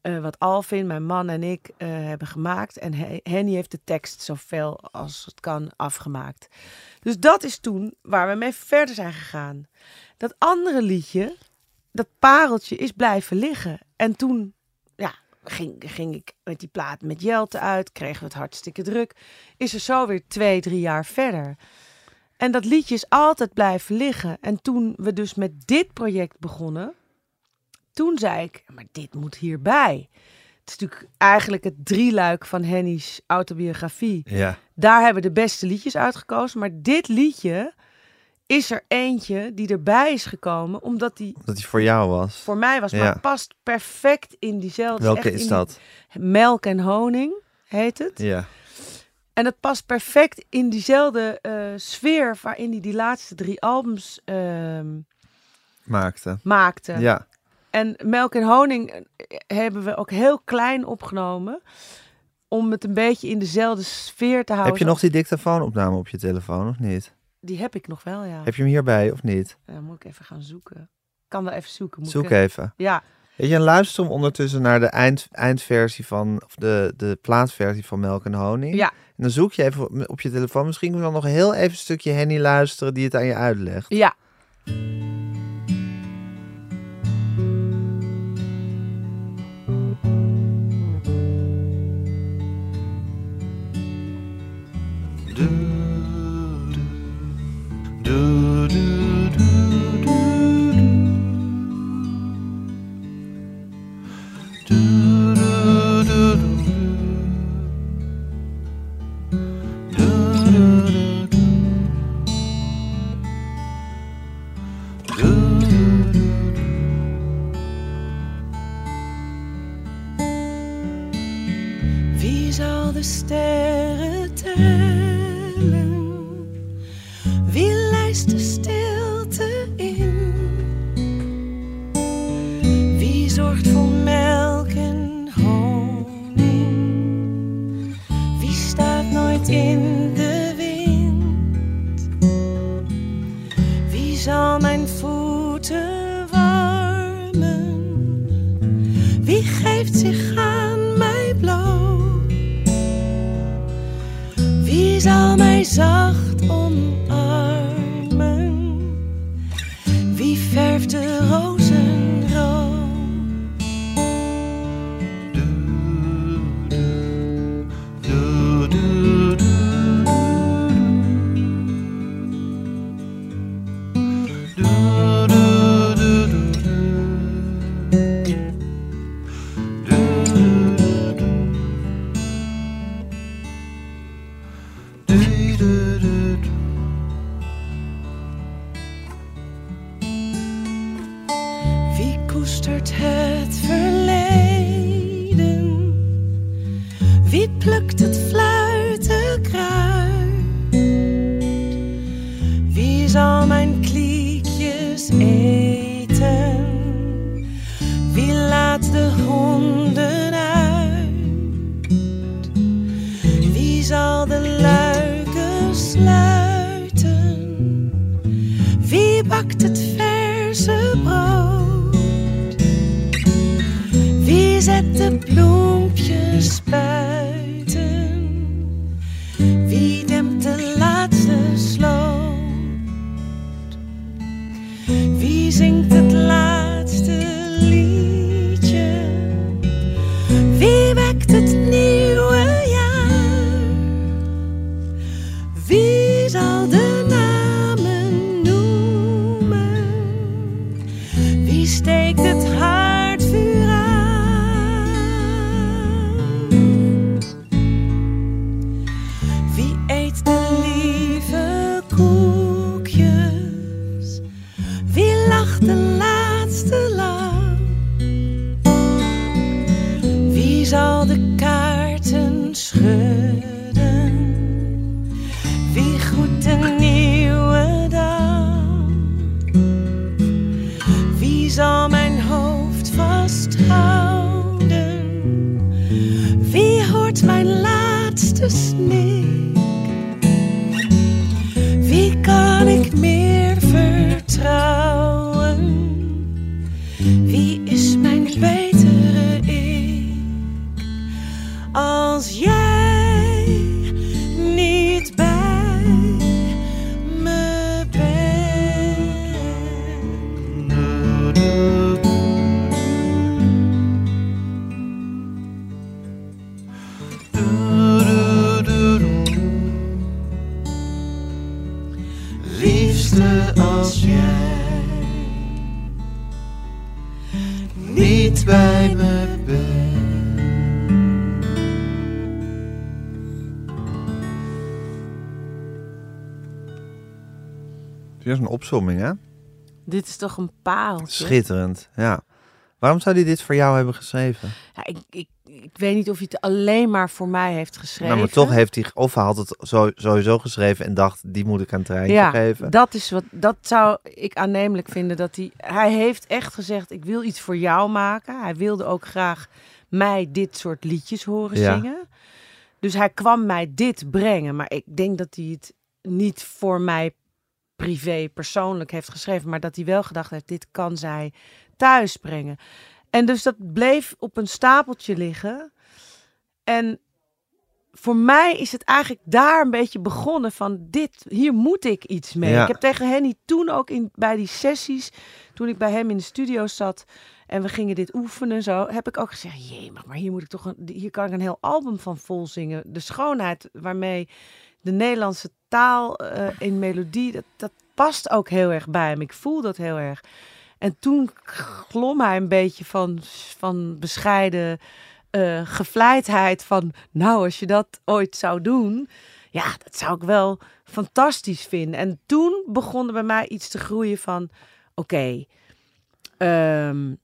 Eh, wat Alvin, mijn man en ik eh, hebben gemaakt. En He- Henny heeft de tekst zoveel als het kan afgemaakt. Dus dat is toen waar we mee verder zijn gegaan. Dat andere liedje, dat pareltje, is blijven liggen. En toen ja, ging, ging ik met die plaat met Jelte uit, kregen we het hartstikke druk. Is er zo weer twee, drie jaar verder. En dat liedje is altijd blijven liggen. En toen we dus met dit project begonnen, toen zei ik, maar dit moet hierbij. Het is natuurlijk eigenlijk het drieluik van Henny's autobiografie. Ja. Daar hebben we de beste liedjes uitgekozen. Maar dit liedje is er eentje die erbij is gekomen, omdat die Dat die voor jou was. voor mij was, Ja. maar past perfect in diezelfde. Welke is dat? Melk en honing heet het. Ja. En het past perfect in diezelfde eh, sfeer waarin hij die laatste drie albums ehm, Maakte. maakte. Ja. En Melk en Honing eh, hebben we ook heel klein opgenomen. Om het een beetje in dezelfde sfeer te houden. Heb je nog die dictafoonopname op je telefoon of niet? Die heb ik nog wel, ja. Heb je hem hierbij of niet? Ja, moet ik even gaan zoeken. Ik kan wel even zoeken. Moet Zoek ik... even. Ja, Weet je, en luister hem ondertussen naar de eind, eindversie van, of de, de plaatsversie van Melk en Honing. ja. En dan zoek je even op, op je telefoon. Misschien kun je dan nog heel even een stukje Henny luisteren die het aan je uitlegt. ja. De sterren tellen? Wie lijst de stilte in? Wie zorgt voor melk en honing? Wie staat nooit in de wind? Wie zal mijn voeten warmen? Wie geeft zich me. Opzomming, hè? Dit is toch een pareltje? Schitterend, ja. Waarom zou hij dit voor jou hebben geschreven? Ja, ik, ik, ik weet niet of hij het alleen maar voor mij heeft geschreven. Nou, maar toch heeft hij, of hij had het sowieso geschreven en dacht, die moet ik aan Treintje ja, geven. dat is wat, dat zou ik aannemelijk vinden. Dat hij, hij heeft echt gezegd, ik wil iets voor jou maken. Hij wilde ook graag mij dit soort liedjes horen Ja. zingen. Dus hij kwam mij dit brengen. Maar ik denk dat hij het niet voor mij privé, persoonlijk heeft geschreven. Maar dat hij wel gedacht heeft, dit kan zij thuis brengen. En dus dat bleef op een stapeltje liggen. En voor mij is het eigenlijk daar een beetje begonnen van dit, hier moet ik iets mee. Ja. Ik heb tegen Henny toen ook in, bij die sessies, toen ik bij hem in de studio zat en we gingen dit oefenen zo, heb ik ook gezegd, jee, maar, maar hier moet ik toch, een, hier kan ik een heel album van vol zingen. De schoonheid waarmee de Nederlandse taal eh, in melodie, dat, dat past ook heel erg bij hem. Ik voel dat heel erg. En toen glom hij een beetje van, van bescheiden eh, gevleidheid van, nou, als je dat ooit zou doen, ja, dat zou ik wel fantastisch vinden. En toen begon er bij mij iets te groeien van, oké, ehm,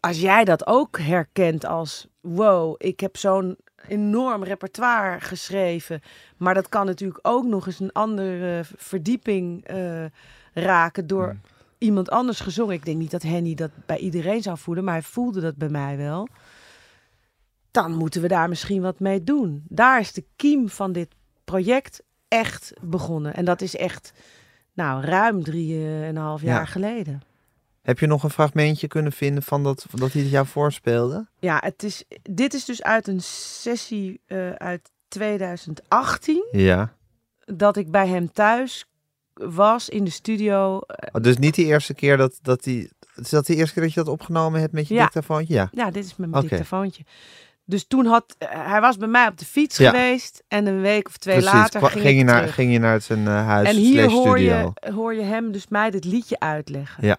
als jij dat ook herkent als, wow, ik heb zo'n enorm repertoire geschreven, maar dat kan natuurlijk ook nog eens een andere verdieping eh, raken door iemand anders gezongen. Ik denk niet dat Henny dat bij iedereen zou voelen, maar hij voelde dat bij mij wel. Dan moeten we daar misschien wat mee doen. Daar is de kiem van dit project echt begonnen. En dat is echt, nou, ruim drieënhalf jaar Ja. geleden. Heb je nog een fragmentje kunnen vinden van dat, van dat hij het jou voorspeelde? Ja, het is, dit is dus uit een sessie eh, uit 2018. Ja. Dat ik bij hem thuis was in de studio. Oh, dus niet die eerste keer dat, dat hij... Is dat de eerste keer dat je dat opgenomen hebt met je Ja. dictafoontje? Ja. Ja, dit is met mijn dictafoontje. Dus toen had eh, hij was bij mij op de fiets Ja. geweest en een week of twee Precies. later ging, ging, je naar, terug. ging je naar zijn eh, huis en hier hoor je, hoor je hem dus mij dit liedje uitleggen. Ja.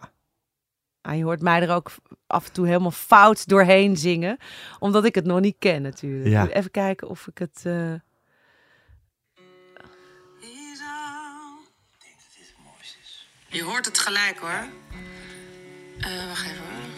Je hoort mij er ook af en toe helemaal fout doorheen zingen, omdat ik het nog niet ken natuurlijk. Ja. Even kijken of ik het. eh, Je hoort het gelijk hoor. Eh wacht even hoor.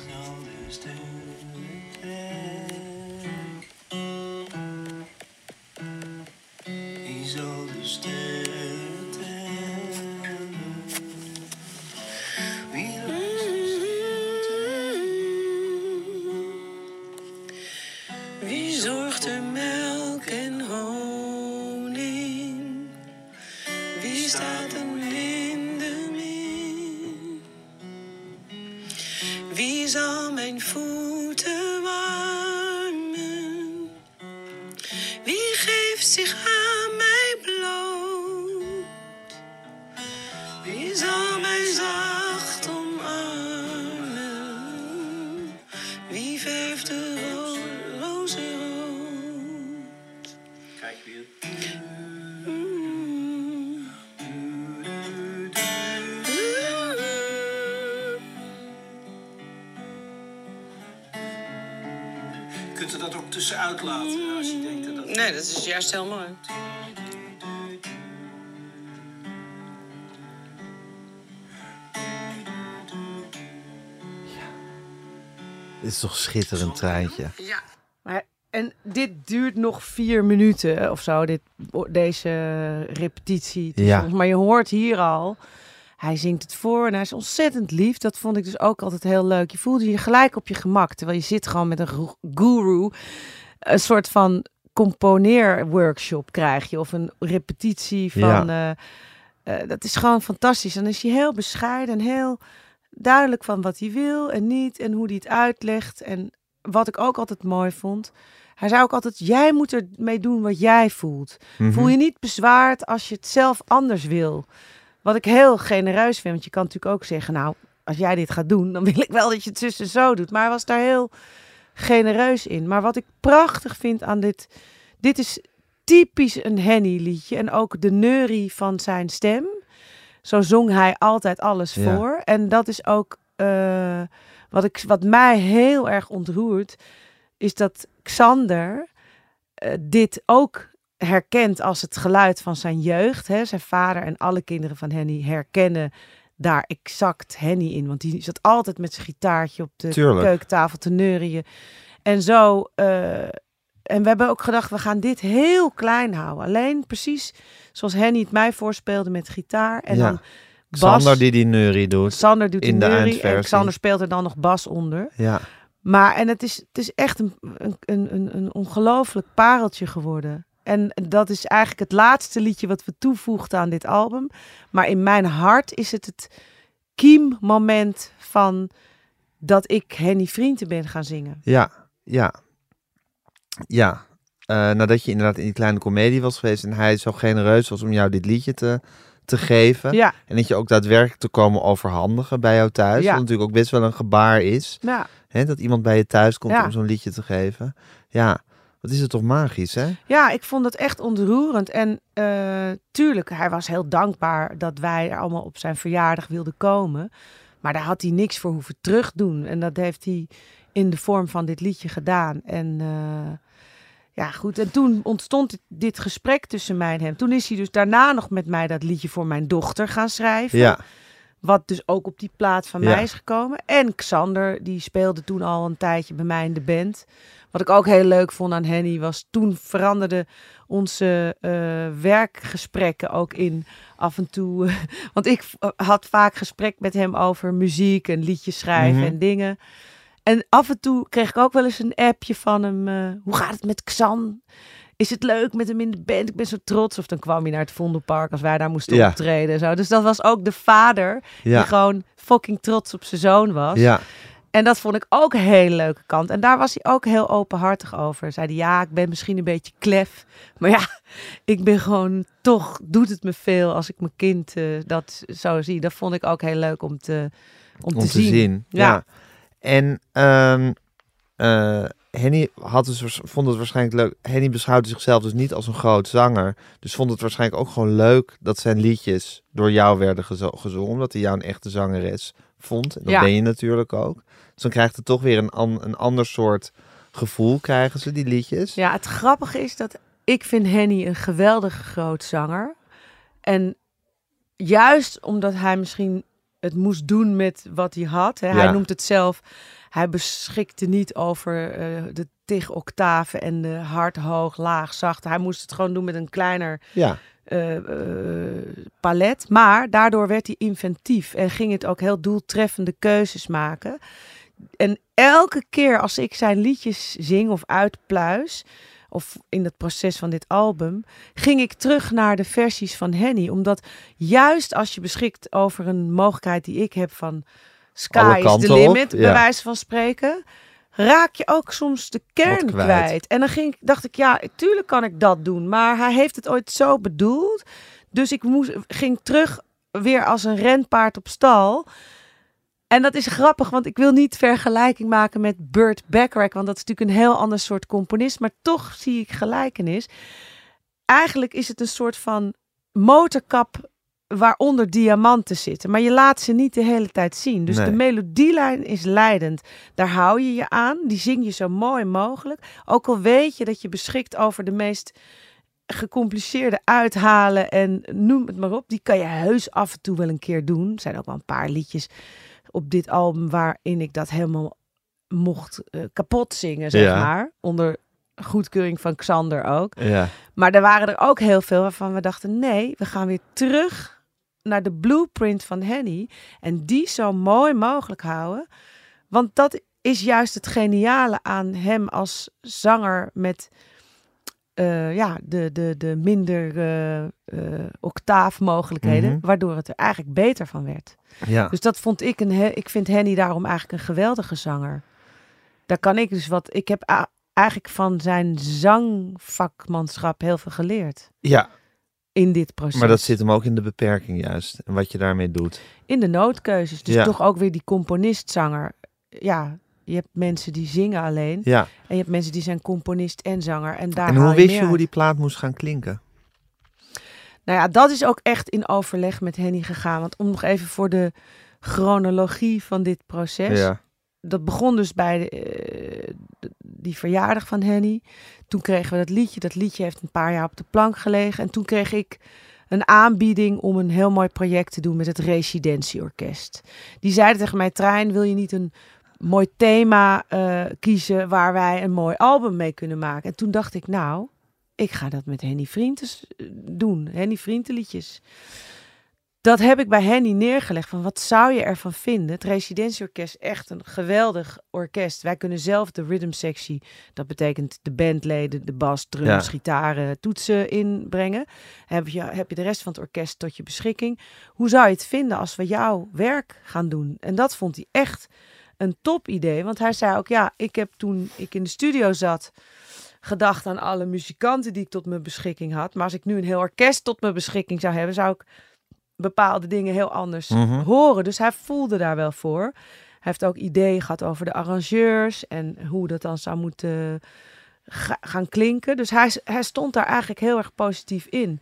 Ook tussenuit laten als je denkt dat dat... Nee, dat is juist heel mooi. Dit is toch schitterend treintje. Ja. Maar, en dit duurt nog vier minuten of zo, dit, deze repetitie. Ja. Maar je hoort hier al, hij zingt het voor en hij is ontzettend lief. Dat vond ik dus ook altijd heel leuk. Je voelde je gelijk op je gemak, terwijl je zit gewoon met een gu- guru. Een soort van componeerworkshop krijg je, of een repetitie van... eh, eh, dat is gewoon fantastisch. Dan is hij heel bescheiden en heel duidelijk van wat hij wil en niet en hoe hij het uitlegt. En wat ik ook altijd mooi vond, hij zei ook altijd: jij moet ermee doen wat jij voelt. Mhm. Voel je niet bezwaard als je het zelf anders wil. Wat ik heel genereus vind, want je kan natuurlijk ook zeggen: nou, als jij dit gaat doen, dan wil ik wel dat je het zus en zo doet. Maar hij was daar heel genereus in. Maar wat ik prachtig vind aan dit, dit is typisch een Henny liedje en ook de neurie van zijn stem. Zo zong hij altijd alles Ja. voor. En dat is ook eh, Wat, ik, wat mij heel erg ontroert, is dat Xander eh, dit ook herkent als het geluid van zijn jeugd. Hè. Zijn vader en alle kinderen van Henny herkennen daar exact Henny in. Want die zat altijd met zijn gitaartje op de Tuurlijk. keukentafel te neurien. En zo... eh, en we hebben ook gedacht, we gaan dit heel klein houden. Alleen precies zoals Henny het mij voorspeelde met gitaar. En Ja. dan Bas, Xander die die neurie doet. Sander doet in de neurie en. Xander speelt er dan nog bas onder. Ja. Maar en het is, het is echt een, een, een, een ongelooflijk pareltje geworden. En dat is eigenlijk het laatste liedje wat we toevoegden aan dit album. Maar in mijn hart is het het kiemmoment van dat ik Henny Vrienden ben gaan zingen. Ja, ja. Ja. Eh, nadat je inderdaad in die kleine komedie was geweest en hij zo genereus was om jou dit liedje te, te geven. Ja, En dat je ook daadwerkelijk te komen overhandigen bij jou thuis. Ja. Wat natuurlijk ook best wel een gebaar is. ja. Hè, dat iemand bij je thuis komt om zo'n liedje te geven. Ja, wat is het toch magisch, hè? ja, ik vond het echt ontroerend. En eh, tuurlijk, hij was heel dankbaar dat wij er allemaal op zijn verjaardag wilden komen. Maar daar had hij niks voor hoeven terugdoen. En dat heeft hij in de vorm van dit liedje gedaan. En eh, ja, goed. En toen ontstond dit, dit gesprek tussen mij en hem. Toen is hij dus daarna nog met mij dat liedje voor mijn dochter gaan schrijven. Ja, Wat dus ook op die plaat van Ja. mij is gekomen. En Xander, die speelde toen al een tijdje bij mij in de band. Wat ik ook heel leuk vond aan Henny was... toen veranderden onze eh, werkgesprekken ook in af en toe... eh, want ik v- had vaak gesprek met hem over muziek en liedjes schrijven Mhm. en dingen. En af en toe kreeg ik ook wel eens een appje van hem. eh, hoe gaat het met Xan? Is het leuk met hem in de band? Ik ben zo trots. Of dan kwam hij naar het Vondelpark als wij daar moesten Ja. optreden. Zo. Dus dat was ook de vader die gewoon fucking trots op zijn zoon was. ja. En dat vond ik ook een hele leuke kant. En daar was hij ook heel openhartig over. Zei hij, ja, ik ben misschien een beetje klef. Maar ja, ik ben gewoon, toch doet het me veel als ik mijn kind eh, dat zo zie. Dat vond ik ook heel leuk om te, om om te, zien. Ja. Ja. En ehm, eh, Henny had dus, vond het waarschijnlijk leuk. Henny beschouwde zichzelf dus niet als een groot zanger. Dus vond het waarschijnlijk ook gewoon leuk dat zijn liedjes door jou werden gezo- gezongen. Omdat hij jou een echte zangeres vond. En dat Ja. ben je natuurlijk ook. Dus dan krijgt het toch weer een, an- een ander soort gevoel, krijgen ze, die liedjes. Ja, het grappige is dat ik vind Henny een geweldig groot zanger. En juist omdat hij misschien het moest doen met wat hij had. Hè, Hij noemt het zelf. Hij beschikte niet over eh, de tig octaven en de hard, hoog, laag, zacht. Hij moest het gewoon doen met een kleiner Ja, eh, eh, palet. Maar daardoor werd hij inventief en ging het ook heel doeltreffende keuzes maken. En elke keer als ik zijn liedjes zing of uitpluis, of in het proces van dit album, ging ik terug naar de versies van Henny. Omdat juist als je beschikt over een mogelijkheid die ik heb van sky is the op, limit, ja. bij wijze van spreken, raak je ook soms de kern kwijt. kwijt. En dan ging, dacht ik, ja, tuurlijk kan ik dat doen, maar hij heeft het ooit zo bedoeld. Dus ik moest, ging terug weer als een renpaard op stal. En dat is grappig, want ik wil niet vergelijking maken met Burt Bacharach, want dat is natuurlijk een heel ander soort componist, maar toch zie ik gelijkenis. Eigenlijk is het een soort van motorkap waaronder diamanten zitten, maar je laat ze niet de hele tijd zien. Dus Nee. de melodielijn is leidend. Daar hou je je aan, die zing je zo mooi mogelijk. Ook al weet je dat je beschikt over de meest gecompliceerde uithalen en noem het maar op. Die kan je heus af en toe wel een keer doen. Er zijn ook wel een paar liedjes op dit album waarin ik dat helemaal mocht eh, kapot zingen, zeg Ja. maar. Onder goedkeuring van Xander ook. ja. Maar er waren er ook heel veel waarvan we dachten: nee, we gaan weer terug naar de blueprint van Henny. En die zo mooi mogelijk houden. Want dat is juist het geniale aan hem als zanger met eh, ja, de, de, de minder eh, eh, octaafmogelijkheden. Mhm. Waardoor het er eigenlijk beter van werd. ja. Dus dat vond ik een. he- Ik vind Henny daarom eigenlijk een geweldige zanger. Daar kan ik dus wat. Ik heb eigenlijk van zijn zangvakmanschap heel veel geleerd ja, in dit proces. maar dat zit hem ook in de beperking juist. En wat je daarmee doet. in de noodkeuzes. Dus Ja. toch ook weer die componist-zanger. Ja, je hebt mensen die zingen alleen. Ja. En je hebt mensen die zijn componist en zanger. En daar en hoe wist je hoe die plaat moest gaan klinken? Nou ja, dat is ook echt in overleg met Henny gegaan. Want om nog even voor de chronologie van dit proces. Ja. Dat begon dus bij eh, die verjaardag van Henny. Toen kregen we dat liedje. Dat liedje heeft een paar jaar op de plank gelegen. En toen kreeg ik een aanbieding om een heel mooi project te doen met het Residentieorkest. Die zeiden tegen mij, Trein, wil je niet een mooi thema eh, kiezen waar wij een mooi album mee kunnen maken? En toen dacht ik, nou, ik ga dat met Henny Vrientes eh, doen. Henny Vrientenliedjes. Dat heb ik bij Henny neergelegd. Van wat zou je ervan vinden? Het residentieorkest echt een geweldig orkest. Wij kunnen zelf de rhythmsectie, dat betekent de bandleden, de bas, drums, Ja. gitaren, toetsen inbrengen. Heb je, heb je de rest van het orkest tot je beschikking. Hoe zou je het vinden als we jouw werk gaan doen? En dat vond hij echt een top idee. Want hij zei ook, ja, ik heb toen ik in de studio zat gedacht aan alle muzikanten die ik tot mijn beschikking had. Maar als ik nu een heel orkest tot mijn beschikking zou hebben, zou ik bepaalde dingen heel anders Mhm. horen. Dus hij voelde daar wel voor. Hij heeft ook ideeën gehad over de arrangeurs en hoe dat dan zou moeten ga- gaan klinken. Dus hij, hij stond daar eigenlijk heel erg positief in.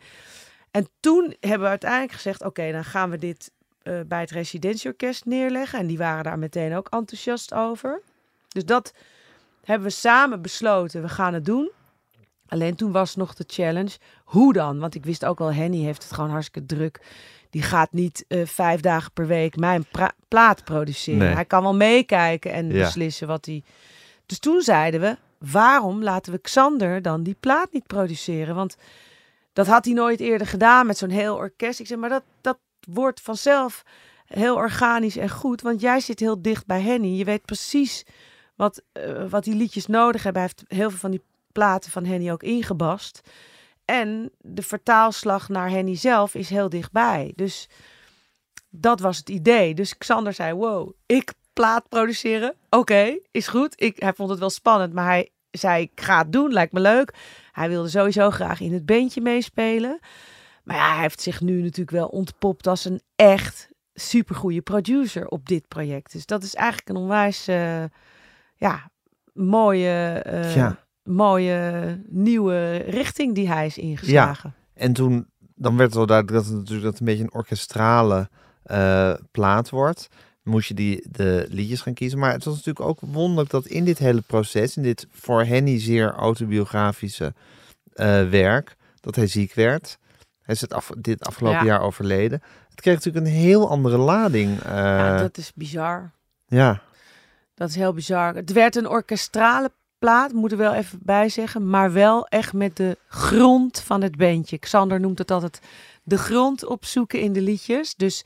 En toen hebben we uiteindelijk gezegd: oké, dan gaan we dit eh, bij het residentieorkest neerleggen. En die waren daar meteen ook enthousiast over. Dus dat hebben we samen besloten. We gaan het doen. Alleen toen was nog de challenge. Hoe dan? Want ik wist ook wel, Henny heeft het gewoon hartstikke druk. Die gaat niet eh, vijf dagen per week mijn plaat produceren. Nee. Hij kan wel meekijken en Ja. beslissen wat hij... Dus toen zeiden we, waarom laten we Xander dan die plaat niet produceren? Want dat had hij nooit eerder gedaan met zo'n heel orkest. Ik zeg, maar dat, dat wordt vanzelf heel organisch en goed. Want jij zit heel dicht bij Henny. Je weet precies wat, eh, wat die liedjes nodig hebben. Hij heeft heel veel van die platen van Henny ook ingebast. En de vertaalslag naar Henny zelf is heel dichtbij. Dus dat was het idee. Dus Xander zei, wow, ik plaat produceren? Oké, is goed. Ik, hij vond het wel spannend, maar hij zei, ik ga het doen, lijkt me leuk. Hij wilde sowieso graag in het bandje meespelen. Maar ja, hij heeft zich nu natuurlijk wel ontpopt als een echt supergoeie producer op dit project. Dus dat is eigenlijk een onwijs, eh, ja, mooie, eh, Ja. Mooie nieuwe richting die hij is ingeslagen. En toen, dan werd het wel duidelijk dat het natuurlijk dat een beetje een orkestrale eh, plaat wordt. Moest je die, de liedjes gaan kiezen. Maar het was natuurlijk ook wonderlijk dat in dit hele proces, in dit voor Henny zeer autobiografische eh, werk, dat hij ziek werd. Hij is het af, dit afgelopen Ja. jaar overleden. Het kreeg natuurlijk een heel andere lading. eh, Ja, ja, dat is bizar. Dat is heel bizar. Het werd een orkestrale plaat, moet er wel even bij zeggen. Maar wel echt met de grond van het bandje. Xander noemt het altijd de grond opzoeken in de liedjes. Dus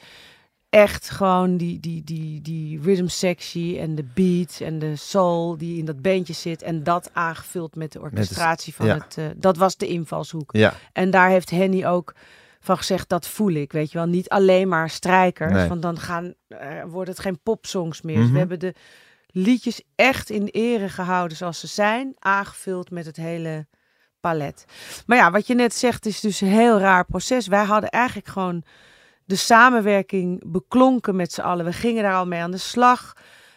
echt gewoon die, die, die, die rhythm sectie en de beat en de soul die in dat bandje zit. En dat aangevuld met de orchestratie van ja. het... eh, dat was de invalshoek. ja. En daar heeft Henny ook van gezegd, dat voel ik, weet je wel. Niet alleen maar strijkers, Nee. want dan gaan, eh, wordt het geen popsongs meer. Dus Mhm. we hebben de liedjes echt in ere gehouden zoals ze zijn, aangevuld met het hele palet. Maar ja, wat je net zegt is dus een heel raar proces. Wij hadden eigenlijk gewoon de samenwerking beklonken met z'n allen. We gingen daar al mee aan de slag.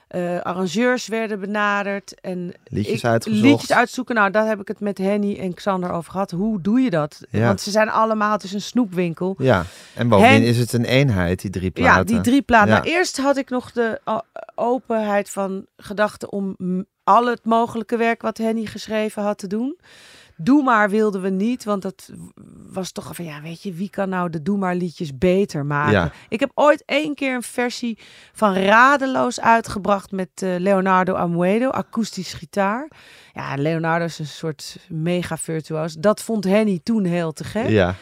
Eh, arrangeurs werden benaderd en Liedjes ik- uitgezocht. Liedjes uitzoeken. Nou, daar heb ik het met Henny en Xander over gehad. Hoe doe je dat? Ja. Want ze zijn allemaal, het is een snoepwinkel. Ja, en bovendien Hen- is het een eenheid, die drie platen. Ja, die drie platen. Ja. Nou, eerst had ik nog de o- openheid van gedachten om al het mogelijke werk wat Henny geschreven had te doen. Doe maar wilden we niet, want dat was toch van ja, weet je, wie kan nou de Doe maar liedjes beter maken? Ja. Ik heb ooit één keer een versie van Radeloos uitgebracht met eh, Leonardo Amuedo, akoestisch gitaar. Ja, Leonardo is een soort mega virtuoos. Dat vond Henny toen heel te gek. Ja,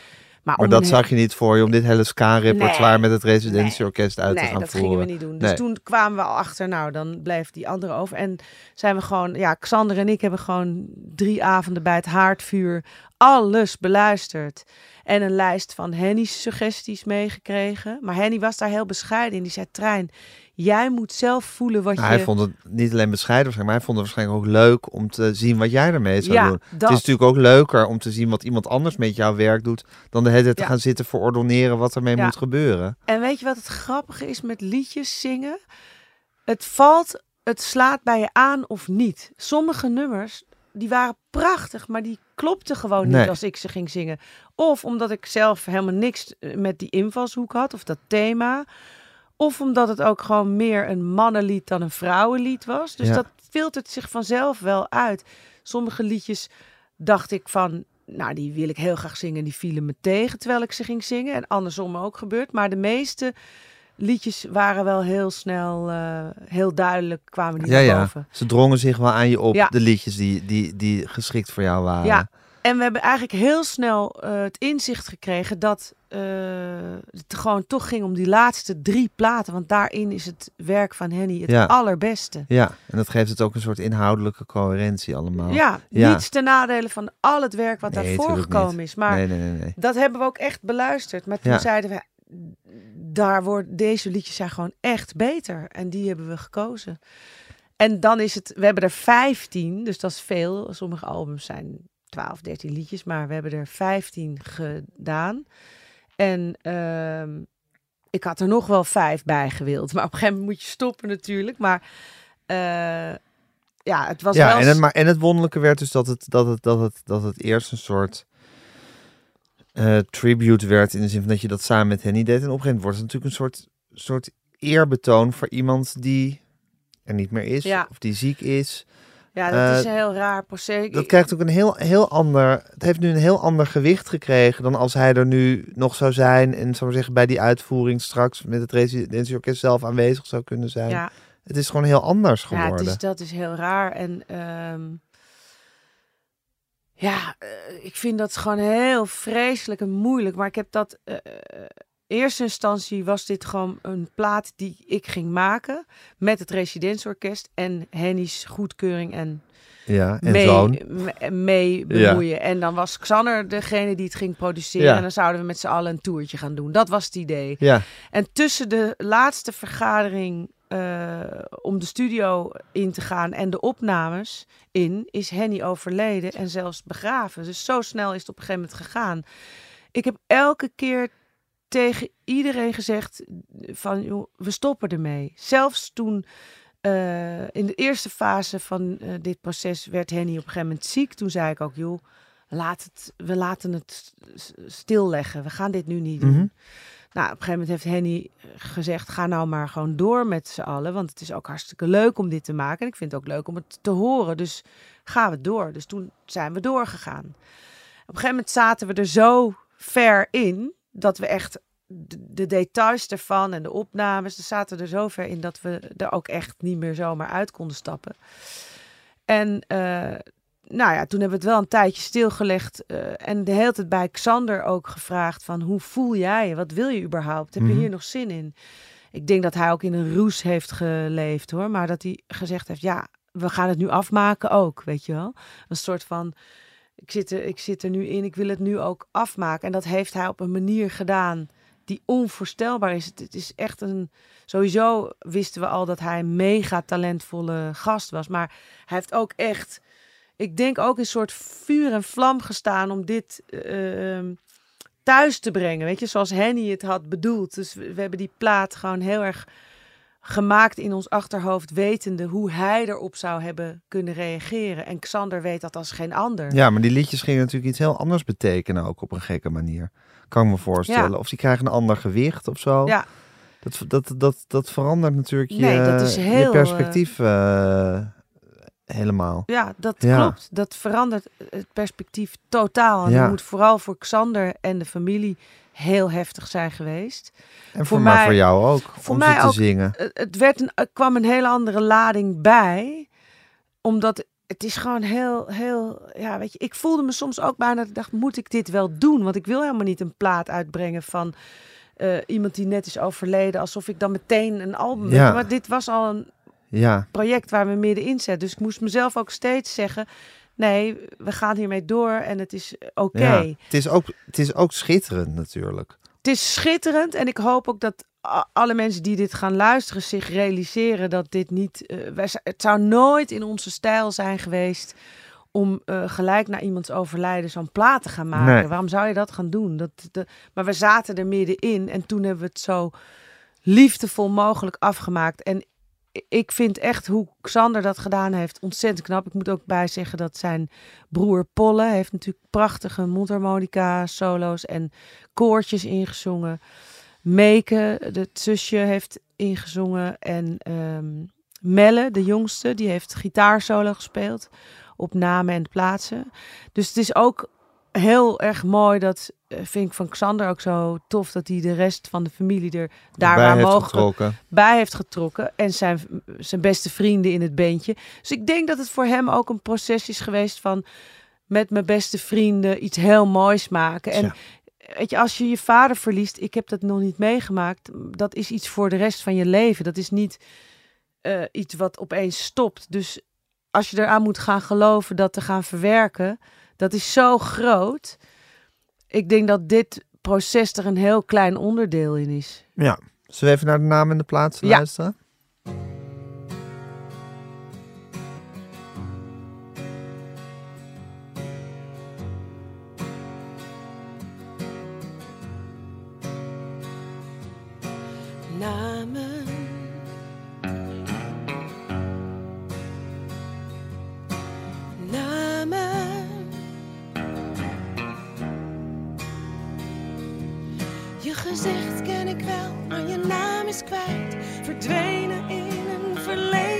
Maar, dat een- zag je niet voor je om dit hele ska-repertoire Nee. met het residentieorkest uit te nee, gaan dat voeren. gingen we niet doen. Dus Nee. toen kwamen we al achter, nou, dan bleef die andere over. En zijn we gewoon, ja, Xander en ik hebben gewoon drie avonden bij het haardvuur alles beluisterd. En een lijst van Henny's suggesties meegekregen. Maar Henny was daar heel bescheiden in. Die zei, Trein, jij moet zelf voelen wat Nou, je... Hij vond het niet alleen bescheiden, maar hij vond het waarschijnlijk ook leuk om te zien wat jij ermee zou Ja, doen. dat. Het is natuurlijk ook leuker om te zien wat iemand anders met jouw werk doet, dan de hele tijd te gaan zitten verordoneren wat ermee Ja. moet gebeuren. En weet je wat het grappige is met liedjes zingen? Het valt, het slaat bij je aan of niet. Sommige nummers, die waren prachtig, maar die klopten gewoon niet als ik ze ging zingen. Of omdat ik zelf helemaal niks eh, met die invalshoek had, of dat thema. Of omdat het ook gewoon meer een mannenlied dan een vrouwenlied was. Dus Ja. dat filtert zich vanzelf wel uit. Sommige liedjes dacht ik van, nou die wil ik heel graag zingen. Die vielen me tegen terwijl ik ze ging zingen. En andersom ook gebeurd. Maar de meeste liedjes waren wel heel snel, eh, heel duidelijk kwamen die Ja, naar ja. boven. Ze drongen zich wel aan je op, Ja. de liedjes die, die, die geschikt voor jou waren. Ja, en we hebben eigenlijk heel snel eh, het inzicht gekregen dat eh, het gewoon toch ging om die laatste drie platen. Want daarin is het werk van Henny het Ja. allerbeste. Ja, en dat geeft het ook een soort inhoudelijke coherentie allemaal. Ja, Ja. niets ten nadele van al het werk wat Nee, daarvoor gekomen niet. is. Maar nee. nee. dat hebben we ook echt beluisterd. Maar toen Ja. zeiden we, daar wordt, deze liedjes zijn gewoon echt beter. En die hebben we gekozen. En dan is het, we hebben er 15, dus dat is veel. Sommige albums zijn 12, 13 liedjes, maar we hebben er 15 gedaan. En ehm, ik had er nog wel vijf bij gewild. Maar op een gegeven moment moet je stoppen natuurlijk. Maar eh, ja, het was ja, wel... en het, maar, en het wonderlijke werd dus dat het, dat het, dat het, dat het eerst een soort eh, tribute werd. In de zin van dat je dat samen met Henny deed. En op een gegeven moment wordt het natuurlijk een soort, soort eerbetoon voor iemand die er niet meer is. Ja. Of die ziek is. ja, dat eh, is een heel raar proces. Dat krijgt ook een heel, heel ander. Het heeft nu een heel ander gewicht gekregen dan als hij er nu nog zou zijn. En zou zeggen, bij die uitvoering straks met het residentieorkest zelf aanwezig zou kunnen zijn. ja, Het is gewoon heel anders Ja, geworden. het is, dat is heel raar. En ehm, ja, eh, ik vind dat gewoon heel vreselijk en moeilijk. Maar ik heb dat. eh, eerste instantie was dit gewoon een plaat die ik ging maken. Met het residentieorkest en Henny's goedkeuring en ja, en mee, mee bemoeien. En dan was Xander degene die het ging produceren. Ja. En dan zouden we met z'n allen een toertje gaan doen. Dat was het idee. Ja, En tussen de laatste vergadering eh, om de studio in te gaan en de opnames in, is Henny overleden en zelfs begraven. Dus zo snel is het op een gegeven moment gegaan. Ik heb elke keer tegen iedereen gezegd van, joh, we stoppen ermee. Zelfs toen eh, in de eerste fase van eh, dit proces werd Henny op een gegeven moment ziek. Toen zei ik ook, joh, laat het, we laten het stilleggen. We gaan dit nu niet doen. Mhm. Nou, op een gegeven moment heeft Henny gezegd: ga nou maar gewoon door met z'n allen. Want het is ook hartstikke leuk om dit te maken. En ik vind het ook leuk om het te horen. Dus gaan we door. Dus toen zijn we doorgegaan. Op een gegeven moment zaten we er zo ver in dat we echt de, de details ervan en de opnames, er zaten er zo ver in dat we er ook echt niet meer zomaar uit konden stappen. En eh, nou ja, toen hebben we het wel een tijdje stilgelegd. eh, en de hele tijd bij Xander ook gevraagd van hoe voel jij je? Wat wil je überhaupt? Heb je Mhm. hier nog zin in? Ik denk dat hij ook in een roes heeft geleefd hoor. Maar dat hij gezegd heeft, ja, we gaan het nu afmaken ook, weet je wel. Een soort van, ik zit, er, ik zit er nu in, ik wil het nu ook afmaken. En dat heeft hij op een manier gedaan die onvoorstelbaar is. Het, het is echt een, sowieso wisten we al dat hij een mega talentvolle gast was. Maar hij heeft ook echt, ik denk ook een soort vuur en vlam gestaan om dit eh, ehm, thuis te brengen. Weet je, zoals Henny het had bedoeld. Dus we, we hebben die plaat gewoon heel erg gemaakt in ons achterhoofd, wetende hoe hij erop zou hebben kunnen reageren. En Xander weet dat als geen ander. ja, maar die liedjes gingen natuurlijk iets heel anders betekenen ook op een gekke manier. Kan ik me voorstellen. Ja. Of die krijgen een ander gewicht of zo. Ja. Dat, dat, dat, dat verandert natuurlijk je, Nee, dat is je heel, perspectief eh, helemaal. Ja, dat Ja. klopt. Dat verandert het perspectief totaal. En Ja. dat moet vooral voor Xander en de familie heel heftig zijn geweest. En voor, Voor maar mij- voor jou ook. voor om mij ze te ook. zingen. Het, het werd een, er kwam een hele andere lading bij. Omdat het is gewoon heel, heel... Ja, weet je, ik voelde me soms ook bijna dat ik dacht, moet ik dit wel doen? Want ik wil helemaal niet een plaat uitbrengen van eh, iemand die net is overleden. Alsof ik dan meteen een album... Ja. Maar dit was al een Ja, project waar we middenin zitten. Dus ik moest mezelf ook steeds zeggen... Nee, we gaan hiermee door en het is oké. ja. Het, is ook, het is ook schitterend natuurlijk. Het is schitterend en ik hoop ook dat alle mensen die dit gaan luisteren zich realiseren dat dit niet. wij, z- het zou nooit in onze stijl zijn geweest om eh, gelijk na iemands overlijden zo'n plaat te gaan maken. Nee. Waarom zou je dat gaan doen? Dat, de, maar we zaten er middenin en toen hebben we het zo liefdevol mogelijk afgemaakt. En ik vind echt hoe Xander dat gedaan heeft ontzettend knap. Ik moet ook bij zeggen dat zijn broer Polle heeft natuurlijk prachtige mondharmonica solo's en koortjes ingezongen. Meke, het zusje, heeft ingezongen. En ehm, Melle, de jongste, die heeft gitaarsolo gespeeld op namen en plaatsen. Dus het is ook heel erg mooi dat eh, vind ik van Xander ook zo tof dat hij de rest van de familie er daar Bij waar mogelijk getrokken. bij heeft getrokken. En zijn, zijn beste vrienden in het beentje. Dus ik denk dat het voor hem ook een proces is geweest van met mijn beste vrienden iets heel moois maken. En weet je, als je je vader verliest, ik heb dat nog niet meegemaakt. Dat is iets voor de rest van je leven. Dat is niet eh, iets wat opeens stopt. Dus als je eraan moet gaan geloven, dat te gaan verwerken, dat is zo groot. Ik denk dat dit proces er een heel klein onderdeel in is. Ja. Zullen we even naar de naam en de plaats Ja. luisteren? namen. Maar je naam is kwijt. Verdwenen in een verleden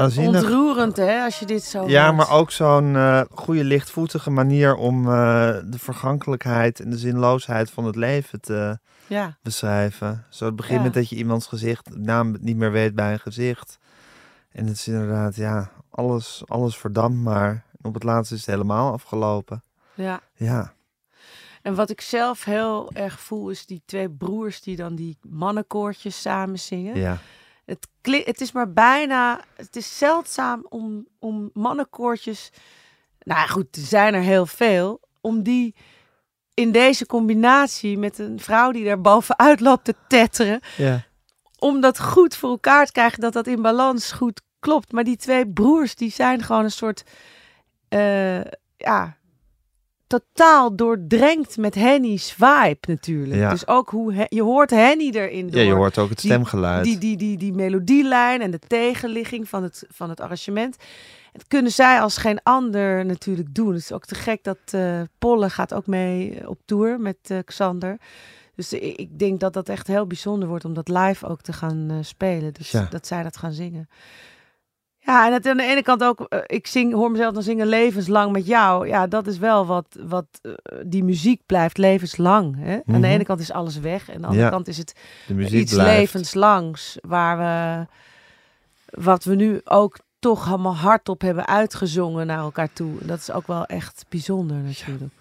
waanzinnig... Ontroerend, hè, als je dit zo Ja, hoort. maar ook zo'n eh, goede lichtvoetige manier om eh, de vergankelijkheid en de zinloosheid van het leven te Ja, beschrijven. Zo het begint Ja. met dat je iemands gezicht, naam niet meer weet bij een gezicht. En het is inderdaad, ja, alles, alles verdampt maar. En op het laatst is het helemaal afgelopen. ja. Ja, En wat ik zelf heel erg voel, is die twee broers die dan die mannenkoortjes samen zingen. ja. Het, het is maar bijna, het is zeldzaam om, om mannenkoortjes, nou ja, goed, er zijn er heel veel, om die in deze combinatie met een vrouw die daar bovenuit loopt te tetteren, ja. om dat goed voor elkaar te krijgen, dat dat in balans goed klopt. Maar die twee broers, die zijn gewoon een soort, eh, ja, totaal doordrenkt met Henny's vibe natuurlijk. Ja. Dus ook hoe, He- je hoort Henny erin door. ja, je hoort ook het stemgeluid. Die, die, die, die melodielijn en de tegenligging van het, van het arrangement. Dat kunnen zij als geen ander natuurlijk doen. Het is ook te gek dat eh Polle gaat ook mee op tour met eh, Xander. Dus ik, ik denk dat dat echt heel bijzonder wordt om dat live ook te gaan eh, spelen. Dus Ja. dat zij dat gaan zingen. Ja, en het, aan de ene kant ook, eh, ik zing, hoor mezelf dan zingen levenslang met jou. Ja, dat is wel wat, wat eh, die muziek blijft levenslang. Hè? Aan Mhm. de ene kant is alles weg en aan de andere Ja. kant is het iets blijft. levenslangs. Waar we, wat we nu ook toch allemaal hardop hebben uitgezongen naar elkaar toe. Dat is ook wel echt bijzonder natuurlijk.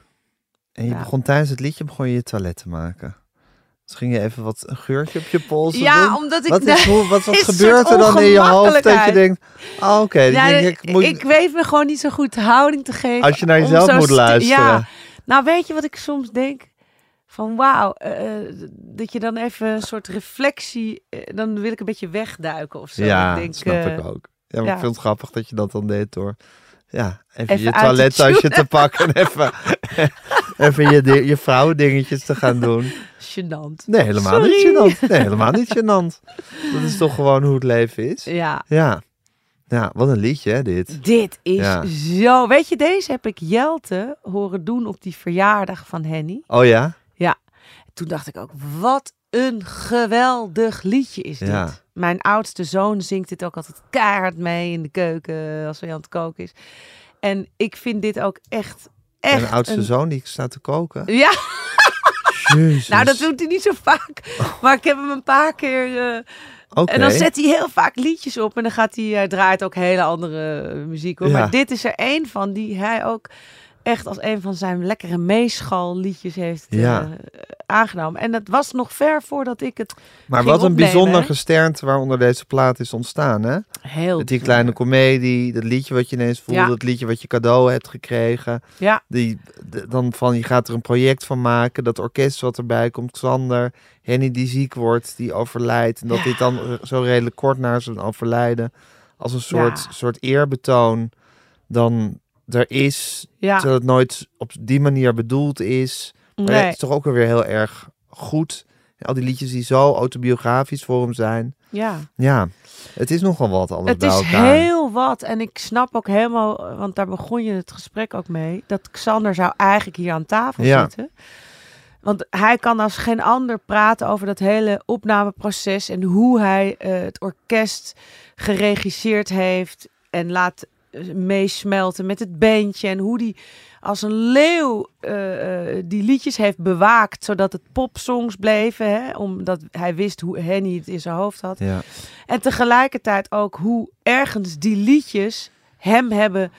En je Ja. begon tijdens het liedje begon je je toilet te maken. Dus ging je even wat een geurtje op je polsen Ja, doen? omdat ik... Wat, is, hoe, wat, wat gebeurt er dan in je hoofd dat je denkt... Oh, oké, ik, ik, moet, ik weet me gewoon niet zo goed de houding te geven. als je naar jezelf moet luisteren. Ja, nou weet je wat ik soms denk? Van wauw, eh, eh, dat je dan even een soort reflectie... eh, dan wil ik een beetje wegduiken of zo. Ja, ik denk, snap ik ook. Ja, maar ja. ik vind het grappig dat je dat dan deed door... Ja, even, Even je toilettasje te pakken en even, even je, je vrouwendingetjes te gaan doen. Gênant. Nee, helemaal Sorry. niet gênant. Nee, helemaal niet gênant. Dat is toch gewoon hoe het leven is. Ja, Ja. Ja, wat een liedje hè, dit. Dit is Ja. zo. Weet je, deze heb ik Jelte horen doen op die verjaardag van Henny. Oh ja? Toen dacht ik ook, wat een geweldig liedje is dit. Ja. Mijn oudste zoon zingt dit ook altijd keihard mee in de keuken als hij aan het koken is. En ik vind dit ook echt, echt een oudste een- zoon die staat te koken. Ja, Jezus. nou dat doet hij niet zo vaak. Maar ik heb hem een paar keer... Oké. En dan zet hij heel vaak liedjes op en dan gaat hij, hij draait ook hele andere muziek. Hoor. Ja. Maar dit is er één van die hij ook echt als een van zijn lekkere meeschalliedjes heeft eh, Ja. aangenomen. En dat was nog ver voordat ik het Maar wat een bijzonder hè? gesternte waaronder deze plaat is ontstaan, hè? heel Met die kleine komedie, dat liedje wat je ineens voelde, Ja. dat liedje wat je cadeau hebt gekregen. Ja, Die, de- dan van, je gaat er een project van maken, dat orkest wat erbij komt, Xander, Henny die ziek wordt, die overlijdt. En dat Ja. dit dan zo redelijk kort na zijn overlijden, als een soort, soort eerbetoon, dan er is, ja. terwijl het nooit op die manier bedoeld is. Maar nee. het is toch ook weer heel erg goed. Al die liedjes die zo autobiografisch voor hem zijn. ja. Ja, het is nogal wat alles Het bij is elkaar. heel wat. En ik snap ook helemaal, want daar begon je het gesprek ook mee, dat Xander zou eigenlijk hier aan tafel Ja. zitten. Want hij kan als geen ander praten over dat hele opnameproces en hoe hij eh, het orkest geregisseerd heeft en laat meesmelten met het bandje en hoe die als een leeuw eh, eh, die liedjes heeft bewaakt zodat het popsongs bleven, hè, omdat hij wist hoe Henny het in zijn hoofd had. Ja. En tegelijkertijd ook hoe ergens die liedjes hem hebben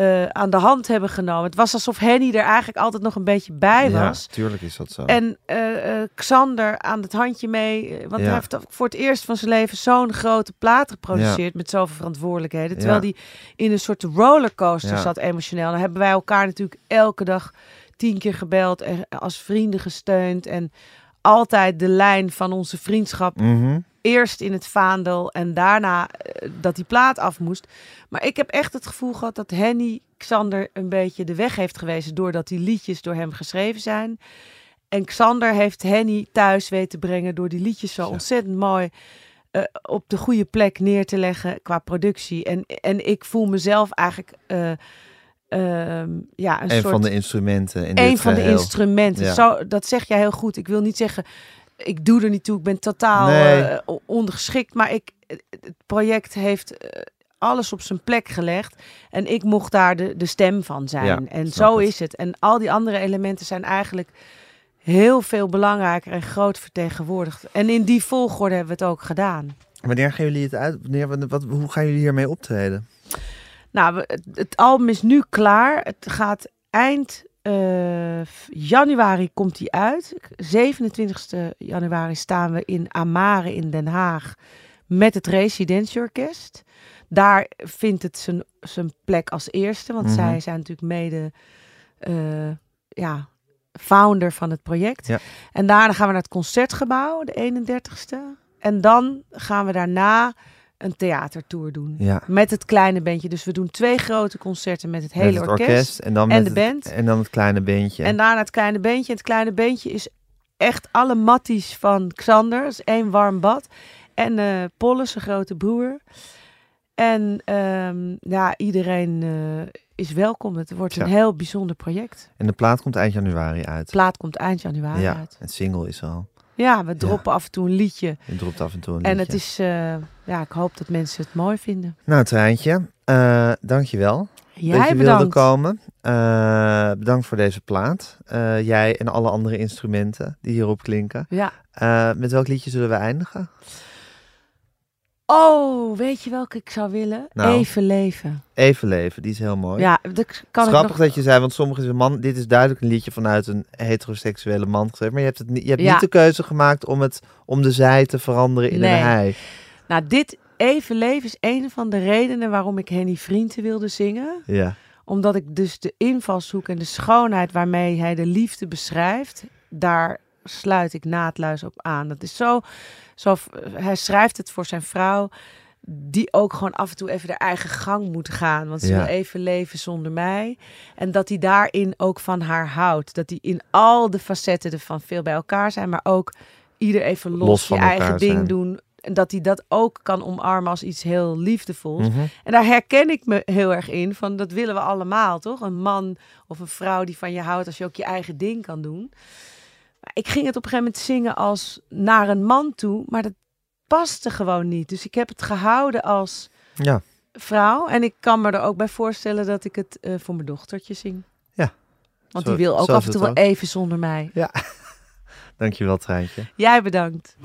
eh, aan de hand hebben genomen. Het was alsof Henny er eigenlijk altijd nog een beetje bij ja, was. tuurlijk is dat zo. En eh, eh, Xander aan het handje mee. Want Ja. hij heeft voor het eerst van zijn leven zo'n grote plaat geproduceerd. Met zoveel verantwoordelijkheden. Terwijl Ja. hij in een soort rollercoaster Ja. zat emotioneel. Dan hebben wij elkaar natuurlijk elke dag tien keer gebeld. En als vrienden gesteund. En altijd de lijn van onze vriendschap Mhm. Eerst in het vaandel en daarna eh, dat die plaat af moest. Maar ik heb echt het gevoel gehad dat Henny Xander een beetje de weg heeft gewezen doordat die liedjes door hem geschreven zijn. En Xander heeft Henny thuis weten brengen door die liedjes zo Ja. ontzettend mooi eh, op de goede plek neer te leggen qua productie. En, en ik voel mezelf eigenlijk eh, ehm, ja, een, Een soort van de instrumenten in een dit van de instrumenten. Ja. Zo, dat zeg jij heel goed. Ik wil niet zeggen, ik doe er niet toe. Ik ben totaal Nee. eh, ondergeschikt. Maar ik, het project heeft eh, alles op zijn plek gelegd. En ik mocht daar de, de stem van zijn. Ja, en zo het. is het. En al die andere elementen zijn eigenlijk heel veel belangrijker en groot vertegenwoordigd. En in die volgorde hebben we het ook gedaan. Wanneer gaan jullie het uit? Wanneer, wat, hoe gaan jullie hiermee optreden? Nou, het album is nu klaar. Het gaat eind eh, januari komt hij uit. 27 januari staan we in Amare in Den Haag met het Residentieorkest. Daar vindt het zijn, zijn plek als eerste, want Mhm. zij zijn natuurlijk mede eh, ja, founder van het project. Ja. En daarna gaan we naar het Concertgebouw, de 31ste. En dan gaan we daarna een theatertour doen. Ja. Met het kleine bandje. Dus we doen twee grote concerten met het hele met het orkest. orkest, en, dan en met de het- band. en dan het kleine beentje. En daarna het kleine bandje. En het kleine bandje is echt alle matties van Xander. Dat is één warm bad. En Polle, zijn grote broer. En ehm, ja, iedereen eh, is welkom. Het wordt een heel bijzonder project. En de plaat komt eind januari uit. De plaat komt eind januari ja, uit. het single is al. Ja, we droppen af en toe een liedje. Je dropt af en toe een En liedje. het is, eh, ja, ik hoop dat mensen het mooi vinden. Nou, Treintje, eh dankjewel Jij dat je bedankt. wilde komen. Eh, bedankt voor deze plaat. Eh, jij en alle andere instrumenten die hierop klinken. Ja. Met welk liedje zullen we eindigen? Oh, weet je welke ik zou willen? Nou. Even leven. Even leven, die is heel mooi. Ja, dat kan ik Grappig nog... dat je zei, want sommige is een man. Dit is duidelijk een liedje vanuit een heteroseksuele man geschreven. Maar je hebt, het niet, je hebt Ja. niet de keuze gemaakt om, het, om de zij te veranderen in Nee. een hij. Nou, dit Even leven is een van de redenen waarom ik Henny Vrienden wilde zingen. Ja. Omdat ik dus de invalshoek en de schoonheid waarmee hij de liefde beschrijft, daar sluit ik naadluis op aan. Dat is zo, zo, hij schrijft het voor zijn vrouw, die ook gewoon af en toe even haar eigen gang moet gaan. Want ze Ja. wil even leven zonder mij. En dat hij daarin ook van haar houdt. Dat hij in al de facetten ervan veel bij elkaar zijn, maar ook ieder even los, Los van je eigen ding zijn. doen. En dat hij dat ook kan omarmen als iets heel liefdevols. Mhm. En daar herken ik me heel erg in. Van dat willen we allemaal, toch? Een man of een vrouw die van je houdt als je ook je eigen ding kan doen. Maar ik ging het op een gegeven moment zingen als naar een man toe, maar dat paste gewoon niet. Dus ik heb het gehouden als Ja. vrouw. En ik kan me er ook bij voorstellen dat ik het eh, voor mijn dochtertje zing. Ja. Want Zo- die wil ook af en toe wel even zonder mij. Dankjewel, Treintje. Jij bedankt.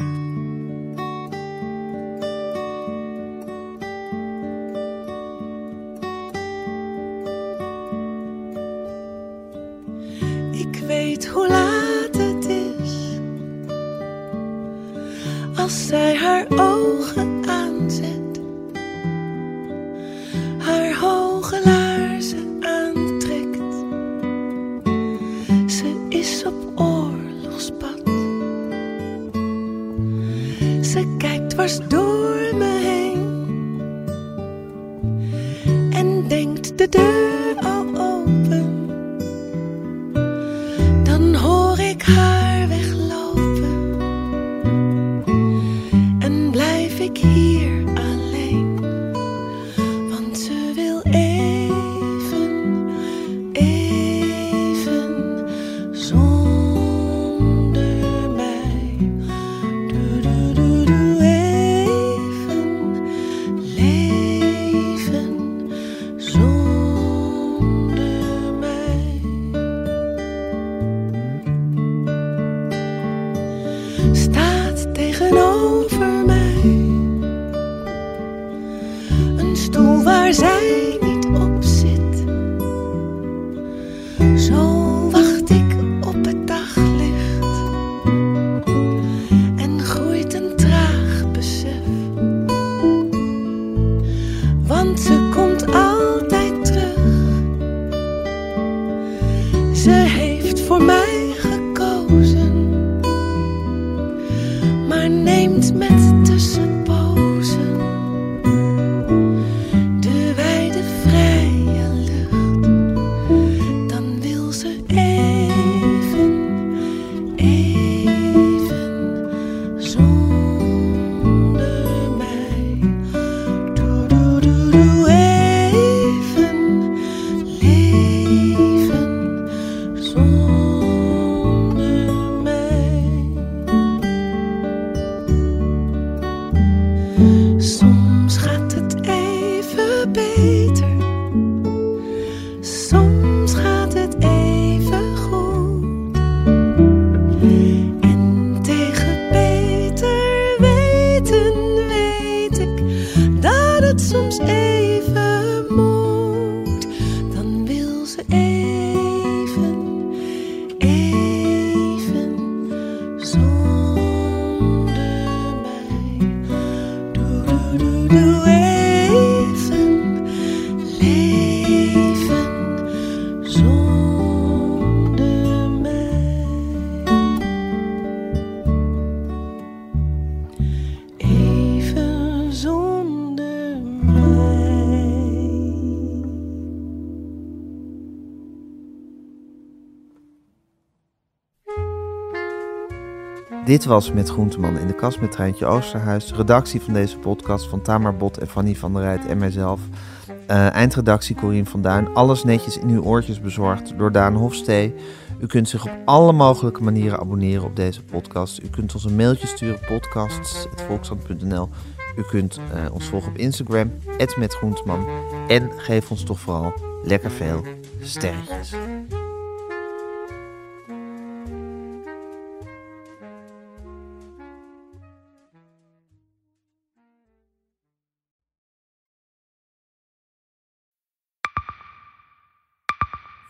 Ik weet hoe laat het is. Als zij haar ogen aanzet, haar hoge laarzen aantrekt. Ze is op oorlogspad. Ze kijkt dwars door me heen en denkt de deur al open. Hoor Dit was Met Groenteman in de kast met Treintje Oosterhuis. Redactie van deze podcast van Tamar Bot en Fanny van der Rijt en mijzelf. Uh, eindredactie Corien van Duin. Alles netjes in uw oortjes bezorgd door Daan Hofstee. U kunt zich op alle mogelijke manieren abonneren op deze podcast. U kunt ons een mailtje sturen, podcasts.volkskrant.nl. U kunt uh, ons volgen op Instagram, @metgroenteman. En geef ons toch vooral lekker veel sterretjes.